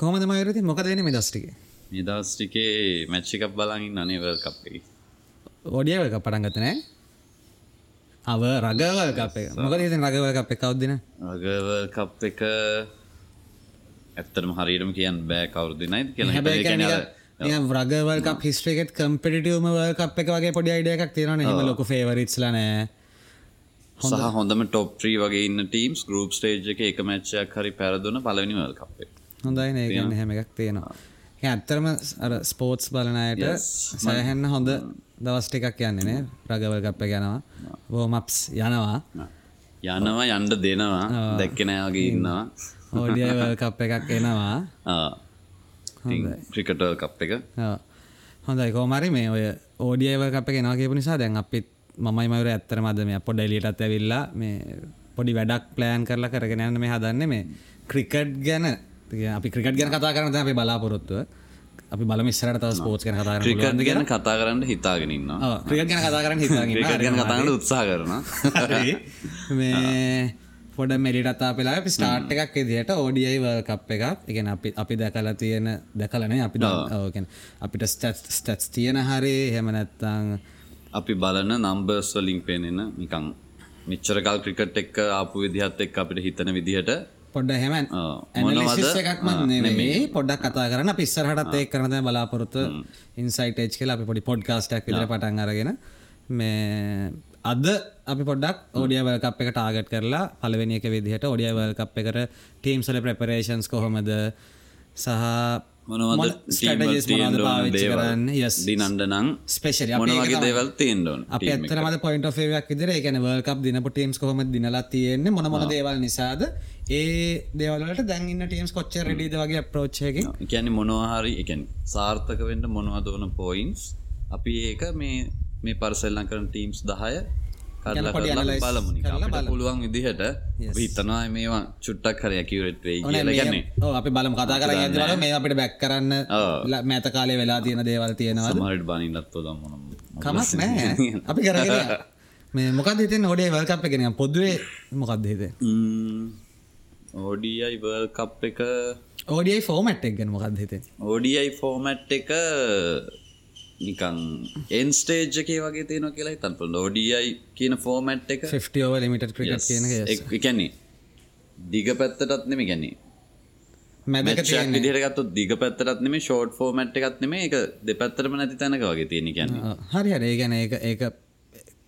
කොහමද මයුරති මොක දෙන මේ දස්ටික මේ දවස් ටිකේ මැච් එකක් බලන් අනේ වර්ල්ඩ් කප් එකේ. ඔඩියවක පටන්ගතනෑ අව රගවල් කප මොක ති රගවල් කප කවද්දින රගවර්ල්ඩ් කප් එක ඇත්තටම හරියටම කියන්න බෑ කවුරු දෙනයිද කියලා. හැබැයි හිතන්නේ. ඒ කියන්නේ අර- රගවල් කප හිස්ට්‍රේකෙත් කම්පිටිවම කප් එක වගේ පොඩි අයිඩ එකක් තියෙන හෙම ලොක ෆේවරිත්ස්ල නෑ සහ හොඳම ටොප් ත්‍රී වගේ ඉන්න ටීම්ස් ගරුප් ස්ටේජ් එක එක මැච්චයක් හරි පැරදුන පලවෙනි වල් කප්. හොඳයි නේගන්න හැම එකක් තියෙනවා ඇත්තරම ස්පෝට්ස් බලනයට. සයහැන්න හොඳ දවස්ට එකක් යන්නේ නේ රගවල් කප්ප ගැනවා වෝමප්ස් යනවා යනවා යන්ඩ දෙනවා දැක්කෙනයාගේ ඉන්නවා ඕඩියවල් කප් එකක් එනවා ක්‍රිකටල් කප් එක. හොඳයි. කෝමරි මේ ඔය ඕඩියව අප ගෙනවා කියපු නිසා දැන් අපිත් මමයි මවර ඇත්තර මද මේ පොඩ එලියටත් ඇවිල්ලා මේ පොඩි වැඩක් ප්ලෑන් කරලා කරගෙන යන්න මේ හදන්න මේ ක්‍රිකට් ගැන. අපි ක්‍රිකට් ගැන කතා කරන අපි බලාපොරොත්තුව. අපි බලම ඉස්සරට තව ස්පෝට්ස් ගැන කතා කරන්න ක්‍රිකට් ගැන කතා කරන්න හිතාගෙන ඉන්නවා. ක්‍රිකට් ගැන කතා කරන්න හිතාගෙන. ක්‍රිකට් කතා කරන්න උත්සාහ කරන හරි. මේ පොඩ මෙලිටත්තා පෙලා අපි ස්ටාර්ට් එකක් ඕඩියයි වර්ල්ඩ් කප් එකක්. එකන අපි අපි දැකලා තියෙන දැකලනේ අපි ඕකෙන් අපිට ස්ටට් ස්ටට්ස් තියෙන හරි හෙම නැත්තං අපි බලන නම්බර්ස් වලින් පෙනෙන නිකං මෙච්චරකල් ක්‍රිකට් එක්ක ආපු විදිහත් එක්ක අපිට හිතන විදිහට. පොඩ්ඩ හෙම ඔව්. ඇනලිසිස් මොනවද? එකක් නෙමේ පොඩ්ඩක් කතා කරන්න. පිස්සරහටත් ඒ කරන දැන් බලාපොරොත්තු ඉන්සයිට් එච් කියලා අපි පොඩි පොඩ්කාස්ට් එකක් විතර පටන් අරගෙන මේ අද අපි පොඩ්ඩක් ඕඩිය වර්ල්ඩ් කප් එක ටාගට් කරලා පළවෙනි එක විදිහට ඕඩිය වර්ල්ඩ් කප් එකට ටීම්ස් වල ප්‍රෙපරේෂන්ස් කොහොමද? සහ කරන්නේ? Yes. දිනන්ඩ නං ස්පෙෂලි මොන වගේ දේවල් තියෙන්ඩෝන් අපි ඇත්තරමද පොයින්ට ෆේවක් විදිර එකන වර්ල්ඩ් කප් දිනපු ටීම්ස් කොහොම දිනලා තියෙන්නේ මොන මොන දේවල් නිසාද? ඒ දේවල්වලට දැන් ඉන්න ටීම්ස් කොච්චර රෙඩිද වගේ අප්‍රෝච් එකකින්? කියන්නේ මොනවාහරි එකන් සාර්ථක වෙන්න මොනවද වන පොයින්ස් අපි ඒක මේ මේ පරසෙල්ලං කරන ටීම්ස් දහය කරලා කරලා බලමුනි අපිට පුළුවන් විදිහට. හිතනවා මේවා චුට්ටක් හරි ඇකිවරට් වෙයි කියලා ගැන්නේ ඔව් අපි බලමු. කතා කරගෙන යද්දි බලමු මේ අපිට බැක් කරන්න මෑත කාලේ වෙලා තියෙන දේවල් තියෙනවද? සමහරට බනින්නත් පොදම් මොනම් කමක් නෑ අපි කරගෙන. මේ මොකක්ද හිතෙන්නේ? ඕඩේ වර්ල්ඩ් කප් එක නිකන් පොදුවේ මොකක්ද හිතෙන්නේ? ඕඩයි වර්ල් කප් එක ඕඩියයි ෆෝමැට් එක ගැන මොකක්ද හිතෙන්නේ? ඕඩයි ෆෝමට් එක නිකං එන්ස්ටේජ් එකේ වගේ තියෙන කියලා තන් පොල් ෝඩයි කියන ෆෝමට් එක 50 over limited cricket කියන එක yes. එකන්නේ දිග පැත්තටත් නෙම ගැන්නේ විදිහටගත්තු දිග පැත්තරත් නෙම ෂෝට් ෆෝමට් එකත් නෙම එක දෙපැත්තරම නැති තැනක වගේ තියෙන ඔව්. හරි හරි. ඒ ගැන ඒක ඒක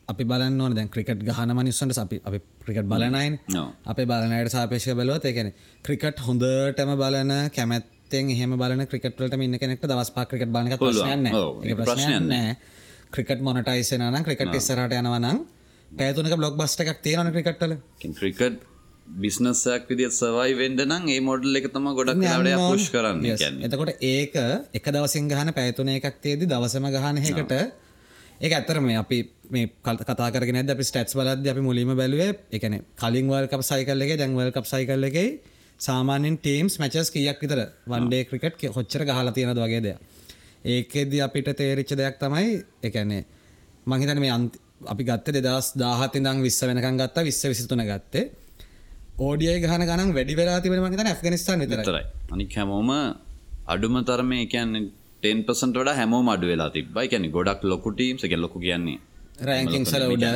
අපි බලන්න ඕන. දැන් ක්‍රිකට් ගහන මනිස්සන්ට අපි අපි ක්‍රිකට් බලනයින්. අපේ බලනයට සාපේශ බලුවත් ඒකන ක්‍රිකට් හොඳටම බලන කැමැත්තෙන් එහෙම බලන ක්‍රිකට්වලට ඉන්න කෙනෙක්ට දවස් පා ක්‍රිකට් බලන පුළුවන්. ඔව්. ඒක ප්‍රශ්නයක් ප්‍රශ්නයක් නෑ. ක්‍රිකට් මොනටයිසන ක්‍රිකට් ඉස්සරට යනවනම් පැතුනක බ්ලොග් බස්ට එකක් තියෙන ක්‍රිකට්වල ක්‍රිකට් බිස්නසයක් විදිත් සවයි වෙන්ඩ නම් ඒ මොඩල් එක තම ගොඩක් ලාඩය පුෂ් කරන්න එතකොට ඒක එක දවසින් ගහන පැතුන එකක් තියේදි දවසම ගහනහකට ඒ ඇත්තර මේ අපි මේ කල් කතා කරගෙන ඇද අපි ස්ටට්ස් බලද අපි මුලිම බැලුවේ එකන කලින් වල් කප් සයිකල් එක සාමාන්‍යෙන් ටීම්ස් මචස් කියක් විතර? වන්ඩේ ක්‍රිකට් හොච්චර ගහලා තියෙනද වගේ දෙයක්? ඒකෙද අපිට තේරිච්ච දෙයක් තමයි එකනේ මහිතන මේ අන්ත අපි ගත්ත දෙදස් දාහතිදං විස්ස වෙනකන් ගත්ත විස්ස විසිතුන ගත්තේ. ඕඩිය ගහන ගනම් වැඩි වෙලා තිබෙන මහිතන ඇෆ්ගනිස්ාන් විතර තරයි අනික් හැමෝම අඩුම තරම කියන්නේ ටෙන් පසට වඩ හැමෝම අඩු වෙලා තිබයි ගැන ගොඩක් ලොකු ටීම්ස් එක ලොකු කියන්නේ රෑකින් සල උඩ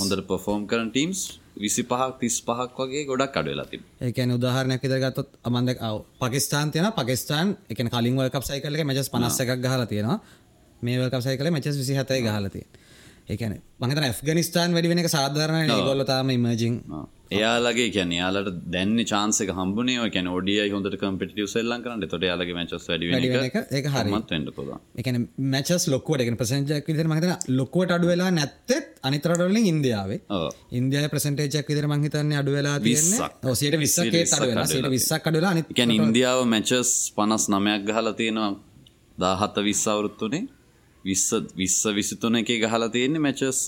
හොඳට පොෆෝම් කරන ටීම්ස් විසි පහක් තිස් පහක් වගේ ගොඩක් අඩු වෙලා තිබ ඒකන උදාහරණයක් විතර ගත්තොත් අමන්දක් අව පකිස්ාන් තියන පකිස්ාන් එක කලින් වල් කප් සයිකල මචස් පනස්ස එකක් ගහලා තියෙනවා. මේ වල් කප් සයිකල මචස් විසි හතයි ගහලතිය ඒකන මහිත ඇෆ්ගනිස්ාන් වැඩි වෙන එක සාධාරණ ගොල්ලතාම ඉමජිං එයාලගේ කියන යාලට දැන්න චාන්සක හම්බනේ කැන ෝඩිය හොඳට කම්පිටිය සෙල්ලන් කරන්න. තොට යාලගේ මචස් වැඩි වැඩි වෙන වෙන එක. ඒක හරි. මත් වෙන්ඩ පුොද එකන මචස් ලොක්වට එක ප්‍රසෙන්ජක් විදිර මහිතන ලොක්කුවට අඩු වෙලා නැත්තෙත් අනිතරටවලින් ඉන්දියාවේ. ඉන්දිය ප්‍රසන්ටේජක් විදිර මහිතන්නේ අඩු වෙලා ඔසයට විස්සගේ විස්සක් අඩුලා එකැන ඉන්දියාව මැචස් පනස් නමයක් ගහලා තියෙනවා. දාහත විස්සවරුත්තුනේ විස්ස විස්ස විසිතුන එක ගහලා තියෙන්නේ මැචස්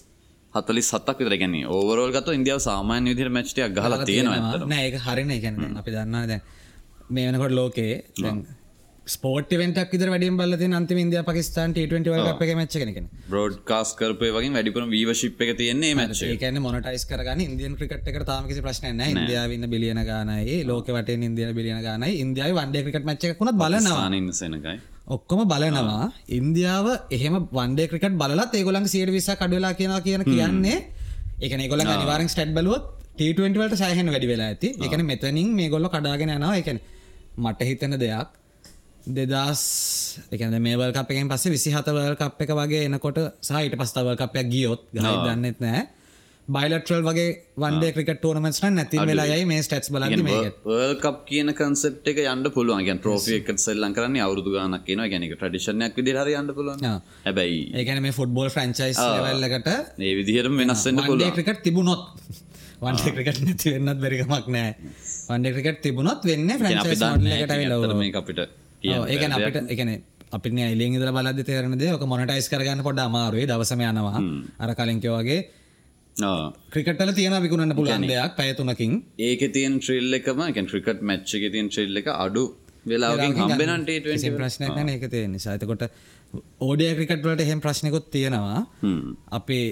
හතලි සත්තක් විතර ගැන ඕවරෝල් ගත ඉන්දියාව සාමාන්‍ය විදිර මැච්ටියක් ගහලා තියෙනවා නෑ හරින. ගැන අපි දන්නා දැන් මේ වෙනකොට ලෝකයේ දැන් ස්පෝට්වෙන්ටක් විදර වැඩියම් බල්ල අන්තිම ඉන්දිය පකිස්ාන් ට අප එක මච්ච කෙනෙ බ්‍රෝඩ් කාස් කරපය වගේ වැඩිපුරම වීවශිප් එක තියෙන්නේ මච්ච ඒකන මොනටයිස් කරගන්න ඉන්දියන් ක්‍රිකට එක තාමකිසි ප්‍රශ්න ඉන්දියාවන්න බිලියන ගානයි ලෝක වට ඉන්දියන බිලියන ගානයි. ඉන්දියාව වන්ඩ ක්‍රිකට මච්ච කුණ බලනවා. සනකයි ඔක්කොම බලනවා. ඉන්දියාව එහෙම වන්ඩේ ක්‍රිකට බලත් ඒගොලන් සියට විස කඩවෙලා කියන කියන කියන්නේ එකන ගොල අනිවාරෙන් ස්ටඩ් බලුවත් ට20ට සයහන වැඩි වෙලා ඇති. එකන මෙතනින් මේ ගොල්ල කඩාගෙන යනවා. එකන මට හිතන දෙයක් දෙදස් එකන මේවල් කපෙන් පස්සේ විසි හතවල් කප් එක වගේ එනකොට සහිට පස්තවල් කපයක් ගියොත් ගයි දන්නෙත් නෑ බයිලටල් වගේ වන්ඩේ ක්‍රිකට ටෝනමස් නැති වෙලා යයි මේ ස්ටටස් බල කප් කියන කන්සෙප් එක යන්න පුළුවන්. ට්‍රෝෆි එක සෙල්ලන් කරන්න අවුදු ගනක් කියන ගැනක ටඩිෂනයක් විදි හර යන්න පුළුවන්. හැබැයි ඒකන මේ ෆුට්බෝල් ෆ්‍රන්චයිස් වෙල්ලකට ඒ විදිහරම වෙනස්සන්න පුළුවන්. ක්‍රිකට තිබුණොත්. වන්ඩ ක්‍රිකට නැති වෙන්නත් බැරිකමක් නෑ වන්ඩ ක්‍රිකට තිබුණොත් වෙන්න ෆ්‍රන්චයිස් කට අපිට ඒකන අපිට එකන අපි ඉලින් ඉදර බලද තේරනද ඕක මොනටයිස් කරගන්න පොඩ අමාරුවේ දවසම යනවා. අර කලින්ක වගේ ක්‍රිකටල තියෙන විකුණන්න පුළන් දෙයක් පැයතුනකින් ඒක තියන් ශ්‍රිල් එකම එකන් ක්‍රිකට් මච්චක තියන් ශ්‍රිල් එක අඩු වෙලාගින් හම්බෙනට ප්‍රශ්නයක් ඒක තිය නිසාතකොට ඕඩිය ක්‍රිකට්වලට එහෙම ප්‍රශ්නකුත් තියෙනවා. අපේ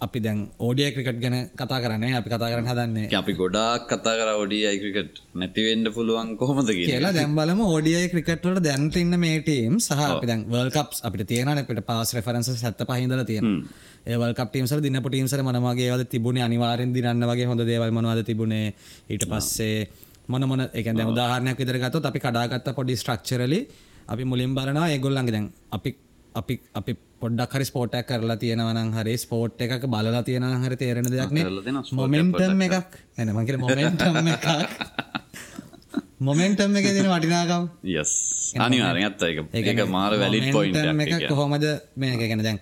අපි දැන් ඕඩිය ක්‍රිකට් ගැන කතා කරන්නේ අපි කතා කරන්න හදන්නේ අපි ගොඩාක් කතා කර ෝඩියයි ක්‍රිකට් නැතිවෙන්ඩ පුළුවන් කොහොමද කියලා දැම්බලම ඕඩියයි ක්‍රිකට්වලට දැන්ට ඉන්න මේ ටීම් සහ දැන් වල් කප් අපිට තියෙන අපිට පාස් රෙෆරන්ස සැත්ත පහිදල තියෙන ඒවල් කප්ටීම්සල දින පටීම්සර මනමගේ වද තිබුණේ අනිවාරෙන් දිනන්න වගේ හොඳ දේවල් මනවාද තිබුණේ? ඊට පස්සේ මොන මොන එක දැ උදාහරණයක් විදරගත්තු අපි කඩාගත්ත පොඩි ස්ට්‍රක්චරලි අපි මුලින් බලනවා ඒගොල්ලන්ගේ දැන් අපි අපි අපි පොඩ්ඩක් හරි ස්පෝට්ක් කරලා තියෙනවනම් හරි ස්පෝට් එකක බලලා තියෙන හරි තේරෙන දෙයක්න මොමෙන්ටම් එකක් එන මගේ මොමෙන්ටම් එකක්. මොමෙන්ටම් එක දෙන වටිනාකම්. යස් අනිවාරෙන් ඇත්ත එක ඒක මාර වැලි පොයින්ට එක කොහොමද? මේක ගැන දැන්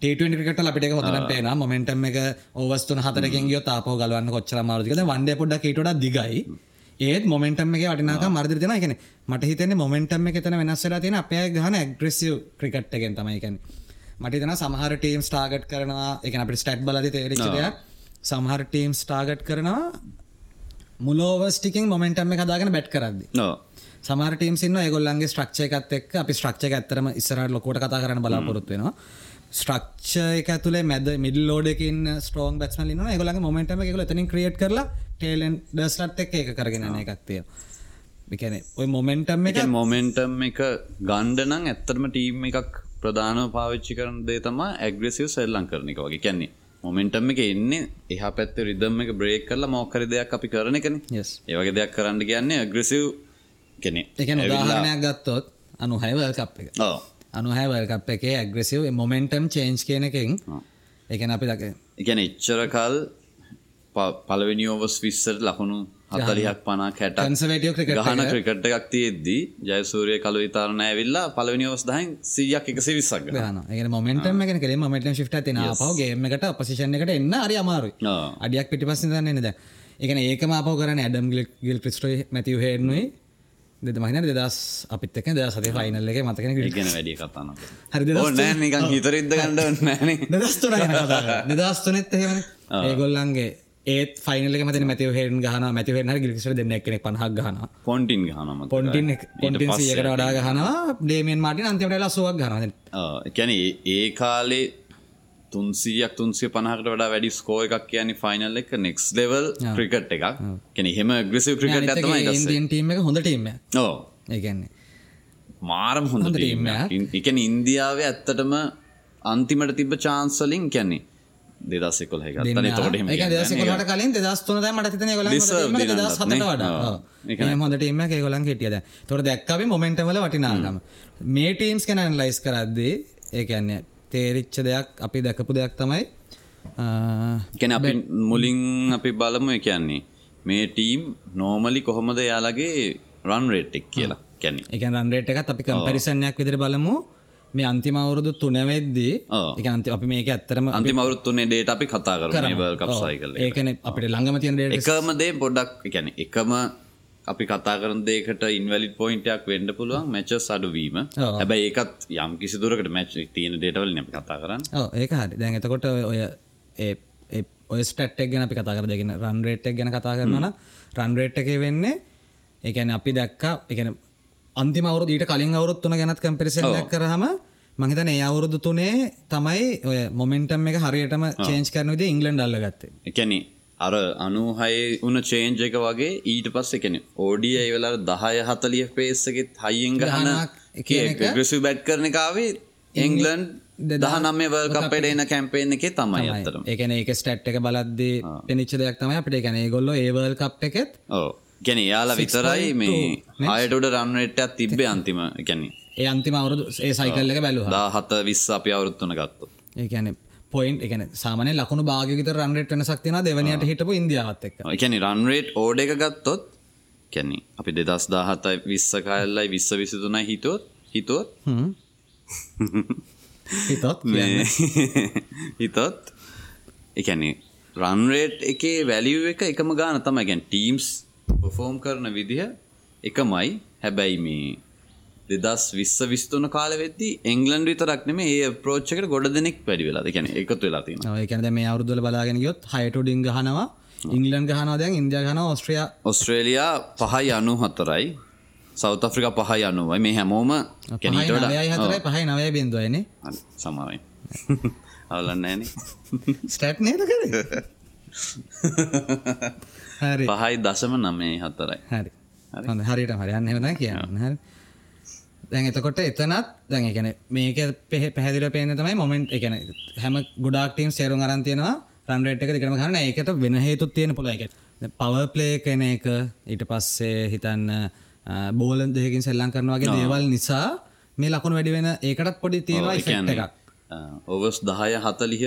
ට අපිට හොතන පේන මොමෙන්ටම් එක ඕවස්තුන හතරකින් ගියෝ තාපෝ ගලවන්න කොච්චර මාරුතිකද වන්ඩ පොඩ්ඩ කීටට දිගයි. ඒත් මොමෙන්ටම් එක වටිනාක මර්දිර දෙෙන එකන මට හිතන මොමෙන්ටම් එක තන වෙනස්සලා තියෙන අපේ ගහන ඇග්‍රෙසිව් ක්‍රිකට් එකෙන් තමයිකැන මට තන සමහර ටීම් ස්ටාගට් කරනවා. එක අපට ස්ටට් බලද තේරචදයක් සමහර ටීම් ස්ටාගට් කරනවා මුලෝවස්ටිකින් මොමෙන්ටම් එක හදාගෙන බැට් කරද සමර ටීම් සින්න ගොල්ලන්ගේ ස්ට්‍රක්ෂය එකත් එක් අපි ස්ට්‍රක්ෂය ඇත්තරම ඉස්සරට ලොකොට කතා කරන බලාපොරොත්තු වෙනවා. ස්ට්‍රක්ෂ එක තුළ මැද මිඩල් ලෝඩකින් ස්ටෝන් බැස්මල න ගොලගේ මොමෙන්ටම එකල තනින් ක්‍රියට් කරලා ටේලෙන් ඩස්ලට් එක එක කරගෙන එකක්තිය එකන ඔය මොමෙන්ටම් එක මොමෙන්ටම් එක ගණ්ඩනං ඇත්තරම ටීම් එකක් ප්‍රධානව පාවිච්චි කරන දේ තමා ඇග්‍රසිව් සෙල්ලං කරන එක වගේ. කියන්නේ මොමෙන්ටම් එක එන්නේ එහ පැත්ත රිදම් එක බ්‍රේක් කරලා මොකරි දෙයක් අපි කරන එකන. ඒවගේ දෙයක් කරන්න කියන්නේ ඇග්‍රසිව් කෙනෙ එක උදාහරණයක් ගත්තොත් අනු හැවල් කප් එක. අනුහැවල් කප් එකේ ඇග්‍රසිව් මොමෙන්ටම් චේන්ජ් කියන එකෙන් එකන අපි දක එකන එච්චර කල් පලවෙනි ඕවස් විස්සට ලකුණු හතලියක් පනා කැට ගහන ක්‍රිකට එකක් තියද්දී ජයසූරය කලු විතාරණ ඇවිල්ලා පලවෙනි ඔවස් දහන් සියක් එකසි විසක් ගන මොමෙන්ටම එක කලේ මට ශිට තින පවගේමකට අපසිෂණ එකට එන්න අරි අමාරු අඩියක් පිටිපස්ස දන්නද එකන ඒකම අප කරන ඇඩම් ගිල් ක්‍රිස්ට්‍රයි මැතිව හෙනුවේ දෙද මහින දෙදස් අපිත් එක ද සති ෆයිනල් එක මතකන ගෙන වැඩි කතන්න හරි නිකන් හිතරිද්ද ගන්නඩ නෑන දෙදස්තුර දෙදස්තුනෙත් එහෙම ඒගොල්ලන්ගේ ඒත් ෆයිනල මත මැතිව හෙන් ගහන මැතිව හෙන ගිලිසර දෙන්න එකන පහක් ගහන පොන්ටින් ගහන පොන්ටින් පොන්ටින් සියකට වඩා ගහනවා. ඩේමෙන් මටින් අන්තිමට ලස්සුවක් ගහන කැන ඒ කාලේ තුන්සියක් තුන්සිය පනහට වඩා වැඩි ස්කෝ එකක් කියන ෆයිනල් එක නෙක්ස් ලෙවල් ක්‍රිකට් එකක්. කෙන හෙම ග්‍රසිව ක්‍රිකට ටීම එක හොඳ ටීම ඕ ඒගන්නේ මාරම් හොඳ ටීම එකන ඉන්දියාව ඇත්තටම අන්තිමට තිබ චාන්සලින් කැන්නේ දෙදස්සෙකොල් හ දසකොට කලින් දස්තුන මට තින ගොල දස් හතට වඩා. හොඳට එම ගොලන් හිටියද තොර දැක්කව මොමෙන්ටවල වටිනාගම මේ ටීම්ස් කැනන් ලයිස් කරද්දී ඒකන්නේ තේරිච්ච දෙයක් අපි දැකපු දෙයක් තමයි කැන අපි මුලින් අපි බලමු කියන්නේ මේ ටීම් නෝමලි කොහොමද යාලගේ රන් රේට්ටෙක් කියලා. කැන එක රන්රේට් එකත් අපි කම්පරිසන්යක් විදිර බලමු මේ අන්තිම අවුරුදු තුනවෙද්දී එක අන්ති අපි මේක ඇත්තරම අන්තිමවරුත්තුනේ ඩේට අපි කතා කර කප්සයි කල ඒකන අපිට ළඟම තියෙන එකම දේ පොඩක් එකැන එකම අපි කතා කරන දේකට ඉන්වැලිට පොයින්ටයක් වෙන්ඩ පුළුවන් මැචස් අඩුවීම හැබැයි ඒකත් යම් කිසි දුරකට මැච් තියෙන ඩේටවල න කතා කරන්න. ඒක හරි. දැන් එතකොට ඔය ඔය ස්ටට්ක් ගැන අපි කතා කර. දෙගෙන රන්රේට්ක් ගැන කතා කරනන රන්රේට් එක වෙන්නේ එකන අපි දැක්කා එකන අන්තිම අවුරුදු ඊට කලින් අවුරුත් තුන ගැනත් කම්පිරිසෙන්ක් කරහම මහිතන ඒ අවුරුදු තුනේ තමයි ඔය මොමෙන්ටම් එක හරියටම චේන්ජ් කරන විදිහ ඉංග්ලන්ඩ් අල්ලගත්තේ. එකැන අර අනුහයි උන චේන්ජ එක වගේ ඊට පස්ස එකන ඕඩිය ඒ වෙලා දහය හතලිය පේස්සකෙත් හයියෙන් ගහන කියන එක. ග්‍රසු බැට් කරන කාවේ එංගලන්් දහනම්ම වල් කප්පට එන කැම්පේෙන් එක තමයි අතරම ඒකන ඒක ස්ටට් එක බලද්දී පෙනිච්ච දෙයක් තමයි අපිට. ගැන ගොල්ල ඒවල් කප් එකෙත් ඕ ගැන යාලා විතරයි මේ හයටඩ රන්රටයක් තිබ්බේ අන්තිම. ගැන ඒ අන්තිම අවුරුදු ඒ සයිකල් එක බැලුවා දා හත විස්ස අපි අවුරුත්තුන ගත්තු. ඒකන පොයින්් එකන සාමන ලකුණු භාගිත රන්රට වෙන සක්තින දෙවනයට හිටපු ඉන්දියාවත් එක් එකැනි රන්රේට් ඕඩ එක ගත්තොත් කැනෙ අපි දෙදස් දාහතයි විස්ස කල්ලයි විස්ස විසිතුනයි හිතුවත් හිතුවත් හිතොත් හිතොත් එකැනෙ රන්රේට් එකේ වැලිව් එක එකම ගාන තම ගැන් ටීම්ස් පොෆෝම් කරන විදිහ එකමයි. හැබැයි මේ දෙදස් විස්ස විස්තුන කාල වෙද්දි එංගලන්ඩ විතරක් නෙම ඒ ප්‍රෝච්චකට ගොඩ දෙනෙක් වැඩි වෙලා. ගැන එකතු වෙලා ඒකන මේ අවුදුල බලාගෙන ගොත් හයට ඩිං ගහනවා ඉංගලන් ගහන දැන් ඉන්දිය ගන ඔස්ට්‍රිය ඔස්ට්‍රේලයා පහයි අනු හතරයි සෞත ෆ්‍රික පහයි අනුවයි. මේ හැමෝම හතරයි පහයි නවය බින්දුවයන සමාවෙන් අවලන්න ෑන. ස්ටට් නේද කර? හරි. පහයි දශම නමේ හතරයි. හරි. හරිට හරියන්න හෙවන කියන්න. හරි දැන් එතකොට එතනත් දැන් එකන මේක පෙහ පැදිල පේන තමයි මොමෙන්ට් එකන හැම ගොඩක්ටීම් සේරුම් අරන්තියනවා රන්රේට් එක දිකරම කරන ඒකට වෙන හේතුත් තියෙන පුළ එක පව ප්ලේ කෙන එක ඊට පස්සේ හිතන්න බෝලන් දෙහකින් සෙල්ලං කරනවාගේ දේවල් නිසා මේ ලකුණු වැඩි වෙන ඒකටත් පොඩි තියෙනවා එකක්. ඔවස් දහය හතලිහ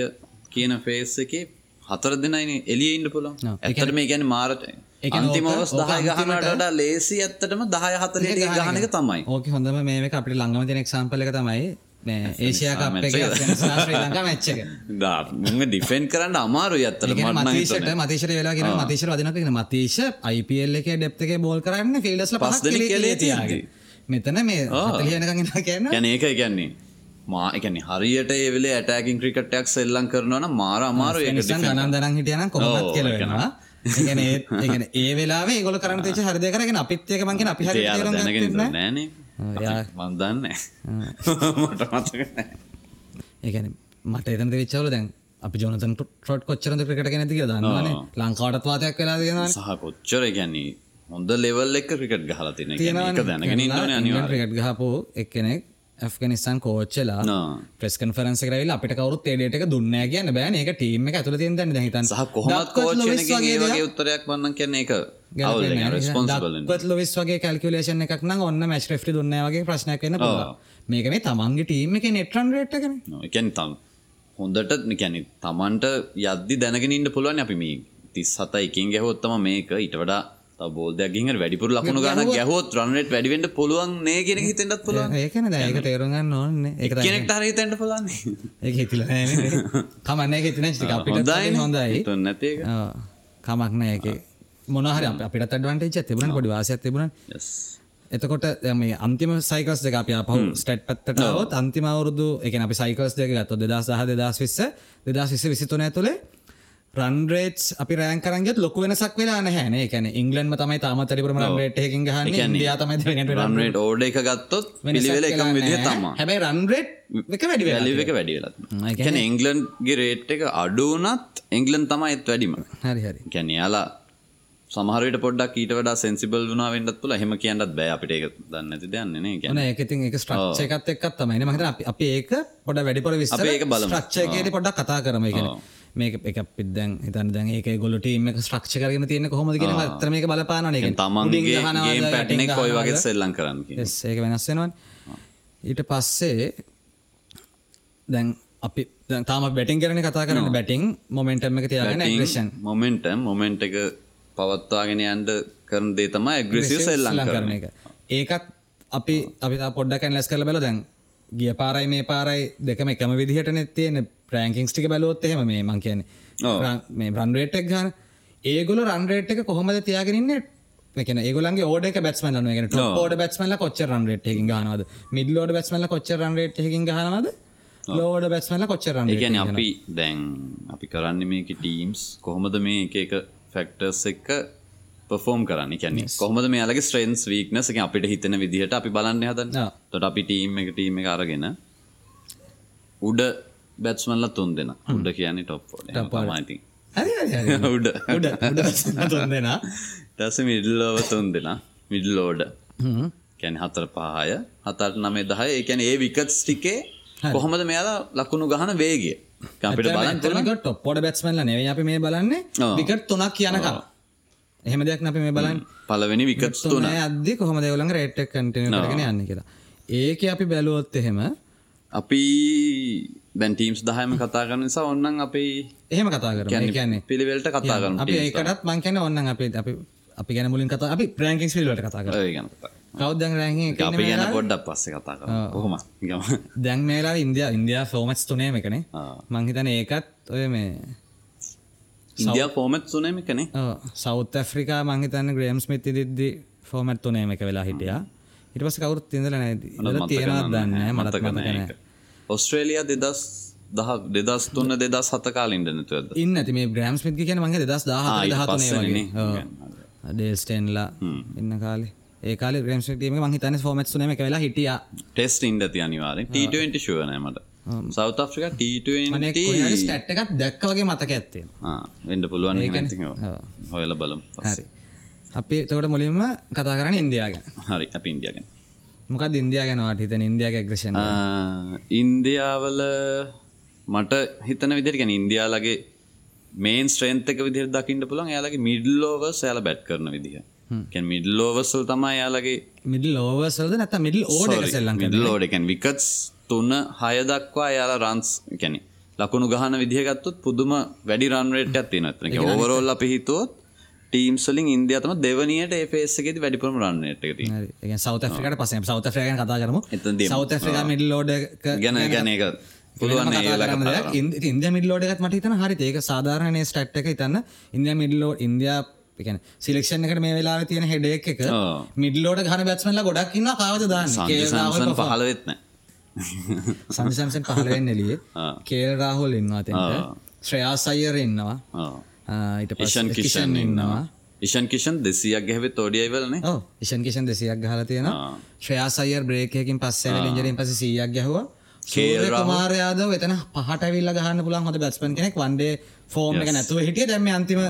කියන ෆේස් එක හතර දෙනයින එලිය ඉන්න පුළන් ඇතට මේ ගැන මාරට අන්තිම ඔවස් දහය ගහනට ලේසි ඇත්තටම දහය හතලේ ගහනක තමයි. ඕක හොඳම මේ අපිට ළඟම තින එක්සම්පල එක තමයි ඒසියා කප් එක ශ්‍රී ලංකා මැච්ච එක. ඩිෆෙන් කරන්න අමාරු ඇත්තට මතීශට මතිශර වෙලාගෙන මතිශර වදිනක මතීශ අයිපල් එක ඩෙප් එක බෝල් කරන්න ෆිල්ඩස්ල පස් කලේ තියාගේ මෙතන මේ ලියනකගෙන කියන්න. ගැන ඒක ගැන්නේ මා එකන හරියට ඒවෙලේ ඇටකින් ක්‍රිකටයක් සෙල්ලං කරනවන මාර අමාරු ගනන් දරන් හිටියන කොමත් කෙලවෙනවා ඒගන ඒ වෙලා ගොල කරන තේච හරදය කරගෙන අපිත්තයක මංගෙන අපි හරි නෑනේ. මන්දන්න ඒගැන මට එතන්ද විච්චවල දැන් අපි ජොනතන් ටොට් කොච්චරද ක්‍රිකට නැතික දන්නවන. ලංකාටත් වාතයක් වෙලා දෙෙන සහ කොච්චර ගැන්නේ හොඳ ලෙවල් එක ක්‍රිකට් ගහලා තින දැනගෙන ක්‍රිකට් ගහපු එක්කෙනෙක් ඇෆගනිස්ාන් කෝච්චලා ප්‍රෙස් කන්ෆරන්ස කරල අපට කවරුත් ඒඩට දුන්න කියන්න බෑන. එක ටීම එක ඇතුල තින් දැන හිතන් සහ කොහොමත් උත්තරයක් වන්න කියන එක ලොවිස් වගේ කල්කුලේෂන එකක් නම් ඔන්න මැස් ්‍රි දුන්න වගේ ප්‍රශ්නයක් කන්න මේක මේ තමන්ගේ ටීම එක නෙට්‍රන් රට්කන එකැන. තම් හොඳට නිකැන තමන්ට යද්දි දැනගෙන ඉන්න පුළුවන් අපි මේ තිස් හත එකින් ගැහොත්තම මේක ඉට වඩා බෝධයක්ගින් වැඩිපුර ලකුණු ගන්න ගැහොත් රන්නට වැඩිවෙන්ට පුළුවන් නේ කියෙන හිතෙන්ටත් පුළුවන්. ඒකන දැක තේරුගන්න ඕන්න එක කෙනෙක්ට හරි තැන්ට පුලන්න ඒ හිතිල කමන්න එක තින අපිට හොඳයි නැති කමක්න ඒක. මොනහර අපිට අඩවන්ට තිබුණ පොඩි වාසයක් තිබුණ එතකොට මේ අන්තිම සයිකස් දෙක අප පහු ස්ටට් පත්තටාවත් අන්තිම අවුරුදු එක අපි සයිකස් දෙක ගත්ත දෙදා සහ දෙදස් විස්ස දෙදස් විස විසිතුන ඇතුළේ රන්රේට් අපි රෑන්කරන්ගත් ලොක වෙනසක් වෙලා නැහැන එකන ඉංගලන්ම තමයි තාමතරිපුරම රන්රේට් එකින් ගහන්න. යා තමයි රන්රේට් ඕඩ එක ගත්තොත් පිළිවෙල එකම විදිහ තම හැබැයි රන්රේට් එක වැඩි වැලි එක වැඩි වෙලා ගැන ඉංගලන්ගේ රේට් එක අඩුවනත් එංගලන් තමයි එත් වැඩිම. හරි හරි. ගැනයාලා සමහරට පොඩක් ඊට වඩා සෙන්සිබල් වුණා වෙන්නත් තුළ හෙම කියන්නත් බෑ අපිට ඒක දන්න ඇති දන්නේ ගැන ඒකතින් එක ස්ට්‍රක්ෂ එකත් එක්කත් තමයි. මහිත අපි ඒක පොඩ වැඩිපොර විස් ඒක බල ්‍රක්ෂයකයට පොඩක් කතා කරම එක මේක එක පිදැන් හිතන් දැන් ඒක ගොලටීම ස්ට්‍රක්ෂ කරන තියෙන කොහොමද කියන අතර මේක බලපාන එක තමන්ගේ පැටනෙක් කොයි වගේ සෙල්ලං කරන්න ඒක වෙනස්සෙනවා ඊට පස්සේ දැන් අපි තාම බැටින් කරන කතා කරන්න බැටිං මොමෙන්ටම එක තියාගෙන ේෂන් මොමෙන්ටම් මොමෙන්ට් එක පවත්වාගෙන යන්ට කරන දේ තමයි ඇග්‍රසිව සෙල්ලං කරන එක. ඒකත් අපි අපි පොඩ්ඩකැන් ලැස් කල බල දැන් ගිය පාරයි මේ පාරයි දෙකම එකම විදිහට නැතියන ප්‍රෑංකිංස් ටික බලොත් එහෙම මේ මං කියන්නේ. මේ රන්රේට්ක් ගන්න. ඒගොල රන්රේට් එක කොහොමද තියාගෙනන්නේ එකන ඒගොලන්ගේ ඕඩ බැස්මල ගෙන ෝඩ බැස්මල කොච්ච රන්රේට් එකින් ගනවද මිඩලෝඩ බැස්මල කොච්ච රන්රේට් එකින් ගනවද ලෝඩ බැස්මල කොච්චරන්න ගැන අපි දැන් අපි කරන්න මේක ටීම්ස් කොහොමද මේ එක එක ෆැක්ටර්ස් එක්ක පෆෝම් කරන්න. කැන්නේ කොහොමද මෙයාලගේ ස්ට්‍රේන්ස් වීක්නස එක අපිට හිතන විදිහට අපි බලන්න හදන්න. තොට අපි ටීම් එක ටීම එක අරගෙන උඩ බැත්ස්මල්ල තුන් දෙෙන. උඩ කියන්නේ ටොප් මයිති උඩ. දෙනා. ටස මිඩල්ලෝව තුන් දෙෙන. මිඩල්ලෝඩ කැන හතර පහය හතට නමේ දහය. ඒකැන ඒ විකට් ටිකේ කොහොමද මෙයාලා ලකුණු ගහන වේගේ අපිට බලන් කරන ටොප්පොඩ බැත්ස්මල්ල නෙවේ අපි මේ බලන්නේ. විකට් තුනක් කියනකම් එහෙම දෙයක් අපි මේ බලන්න. පලවෙනි විකට් තුන අද කොහම දෙවලන් රේට් කටන කරගෙන යන්න කියලා. ඒක අපි බැලුවොත් එහෙම අපි දැන් ටීම්ස් දහයම කතා කරන නිසා ඔන්නන් අපි එහෙම කතා කර කියන්නේ පිළිවෙල්ට කතා කරන අපි ඒකටත් මං කියන ඔන්න අපි අපි අපි ගැන මුලින් කතා අපි ප්‍රෑන්කිස් පිල්ලට කතා කර ගැන කවදන් රැහි අපි ගැන පොඩ්ඩක් පස්සේ කතා ගම දැන් මේලා ඉන්දිය ඉන්දයා ෆෝමටස් තුනේ එකනේ. මංහිතන ඒකත් ඔය මේ ඉන්දිය ෆෝමත් සුනේම කනේ සෞත් ඇෆ්‍රිකා මංහිතන්න ග්‍රේම්ස් මිති දිද්දි ෆෝමට් තුනේම එක වෙලා හිටියා. ඉට පස කවුරුත් තිඳල නැති තියෙනවත් දන්න මතකන ඔස්ට්‍රේලිය දෙදස් දහ දෙදස් තුන්න දෙදස් හත කාලින්ට නතුවද ඉන්න ඇති මේ ග්‍රම්ස් මිති කියන මගේ දෙදස් දහ ඩේස්ටේන්ලා ඉන්න කාලේ. ඒ කාල ග්‍රම්ස්ටීම මහිතන ෆෝමට් සුනම එක වෙලා හිටිය. ටෙස්ට ඉන්ඩ අනිවාරෙන් ට ශුවනමට සෞත ෆ්‍රික ට ස්ටට් එකත් දැක්ක වගේ මතක ඇත්තේ වෙන්ඩ පුළුවන් හොයල බලම් හරි. අපි තකට මුලින්ම කතා කරන්න ඉන්දයාගෙන හරි අප ඉන්දියගෙන මොකක් ඉන්දයා ගැනවාට හිතන ඉන්දයාග ග්‍රෂණ ඉන්දියාවල මට හිතන විදිර ගැන ඉන්දයාලගේ මේන් ස්ත්‍රේන්තක විදිර දකිට පුළන් යාලගේ මිඩල්ලෝව සෑල බැට් කරන විදිහ. මිඩල්ලෝවසල් තමයි යාලගේ මිඩල් ලෝවසල්ද නැත මිඩල් ඕඩ සෙල්ලන් මිඩල්ලෝඩකැන් විකටස් තුන්න හය දක්වා යාලා රන්ස් කැනෙ ලකුණු ගහන විදිහගත්තුත් පුදුම වැඩි රන්රේට ඇතිනත්න ඕවරෝල් අපි හිතුවොත් ටීම්සලින් ඉන්දියතම දෙවනියට ඒපේසකෙති වැඩිපුරම රන්නට ති සෞත ෆ්‍රිකට පස සෞත ෆ්‍රයන් කතා කරම. සෞත ෆ්‍රික මිඩල් ලෝඩ ගැන ගැන එක පුළුවන් ඉන්ද මිල්ලෝඩත් මට තන හරි ඒක සාධාරණය ස්ටට් එක ඉතන්න ඉන්දිය මිල්ලෝ ඉන්දයා එකන සිලෙක්ෂන් එකට මේ වෙලා තියෙන හෙඩක් එක මිඩලෝට ගන බැත්මල ගොඩක් ඉන්න කාවද දාන්න? පහලවෙත්න සංසම්සන් පහලවෙන්න එලිය කේල් රාහුල් ඉන්නවා තෙන්ට ශ්‍රයාස් අයර ඉන්නවා. ඊට ඉෂන් කිෂන් ඉන්නවා. ඉෂන් කිෂන් දෙසියක් ගැහවෙත් ෝඩියයිවලන ඉෂන් කිෂන් දෙසියක් ගහල තියෙන ශ්‍රයාස් අයර් බ්‍රේකයකින් පස්සේ ඉජරින් පස සියක් ගැහවා. කේමාරයාද වෙතන පහට විල්ල ගහන්න පුලන් හොඳ බැස්පන් කෙනෙක්. වන්ඩේ ෆෝර්ම් එක නැතුව හිටිය. දැම අන්තිම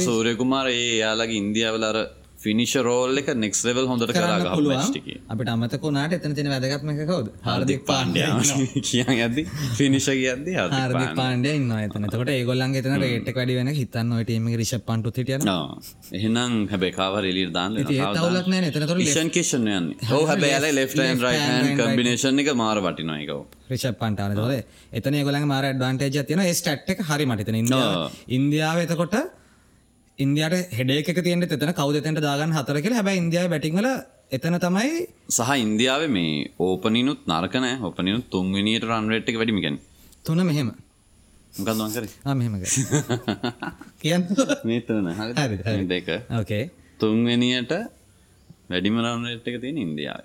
සූරයකුමාර ඒ යාලගේ ඉන්දියාවලර ෆිනිශ රෝල් එක නෙක්ස් ලෙවල් හොඳට කරා පුළුවන්. අපට අමතකුණට එතන තින වැදගත්මක කවද? හරදික් පාණ්ඩය. කියන් ඇද ෆිනිශ කියද හරදි පාණ්ඩය. ඉන්න එතන. තකට ඒගොල්ලන් එතන රේට වැඩි වෙන හිතන්න ඔයටම රිෂ පන්ටු සිටිය එහෙනම් හැබැ කාවර එලිර් දාන්න තවලක් නෑ එතන ෂන් කේෂන් යන්න. හෝ හැබැල ලෙෆ්ටන් රයින් කම්බිනේෂන් එක මාර වටිනයකව රිෂප් පන්ටාන තොද එතන ගොලන් මාර ඩ්වාන්ටේජ තියන ස්ටට් එක හරි මටිතන ඉන්දියාව එතකොට ඉන්දයාට හෙඩේක තියන එතන. කවදතට දාගන්න හතර කියල. හැබයි ඉන්දියාව බැටිංවල එතන තමයි සහ ඉන්දියාව මේ ඕපනිනුත් නරකනෑ ඕපනිනුත් තුන්විනිට රන්රට්ක වැඩිමිගෙන් තුන මෙහෙම. මොකක්දවන් කර? මෙහෙම කියන්න? මේතන දෙක. ඕකේ තුන්වෙනියට වැඩිම රන්රට් එක තියෙන ඉන්දියාව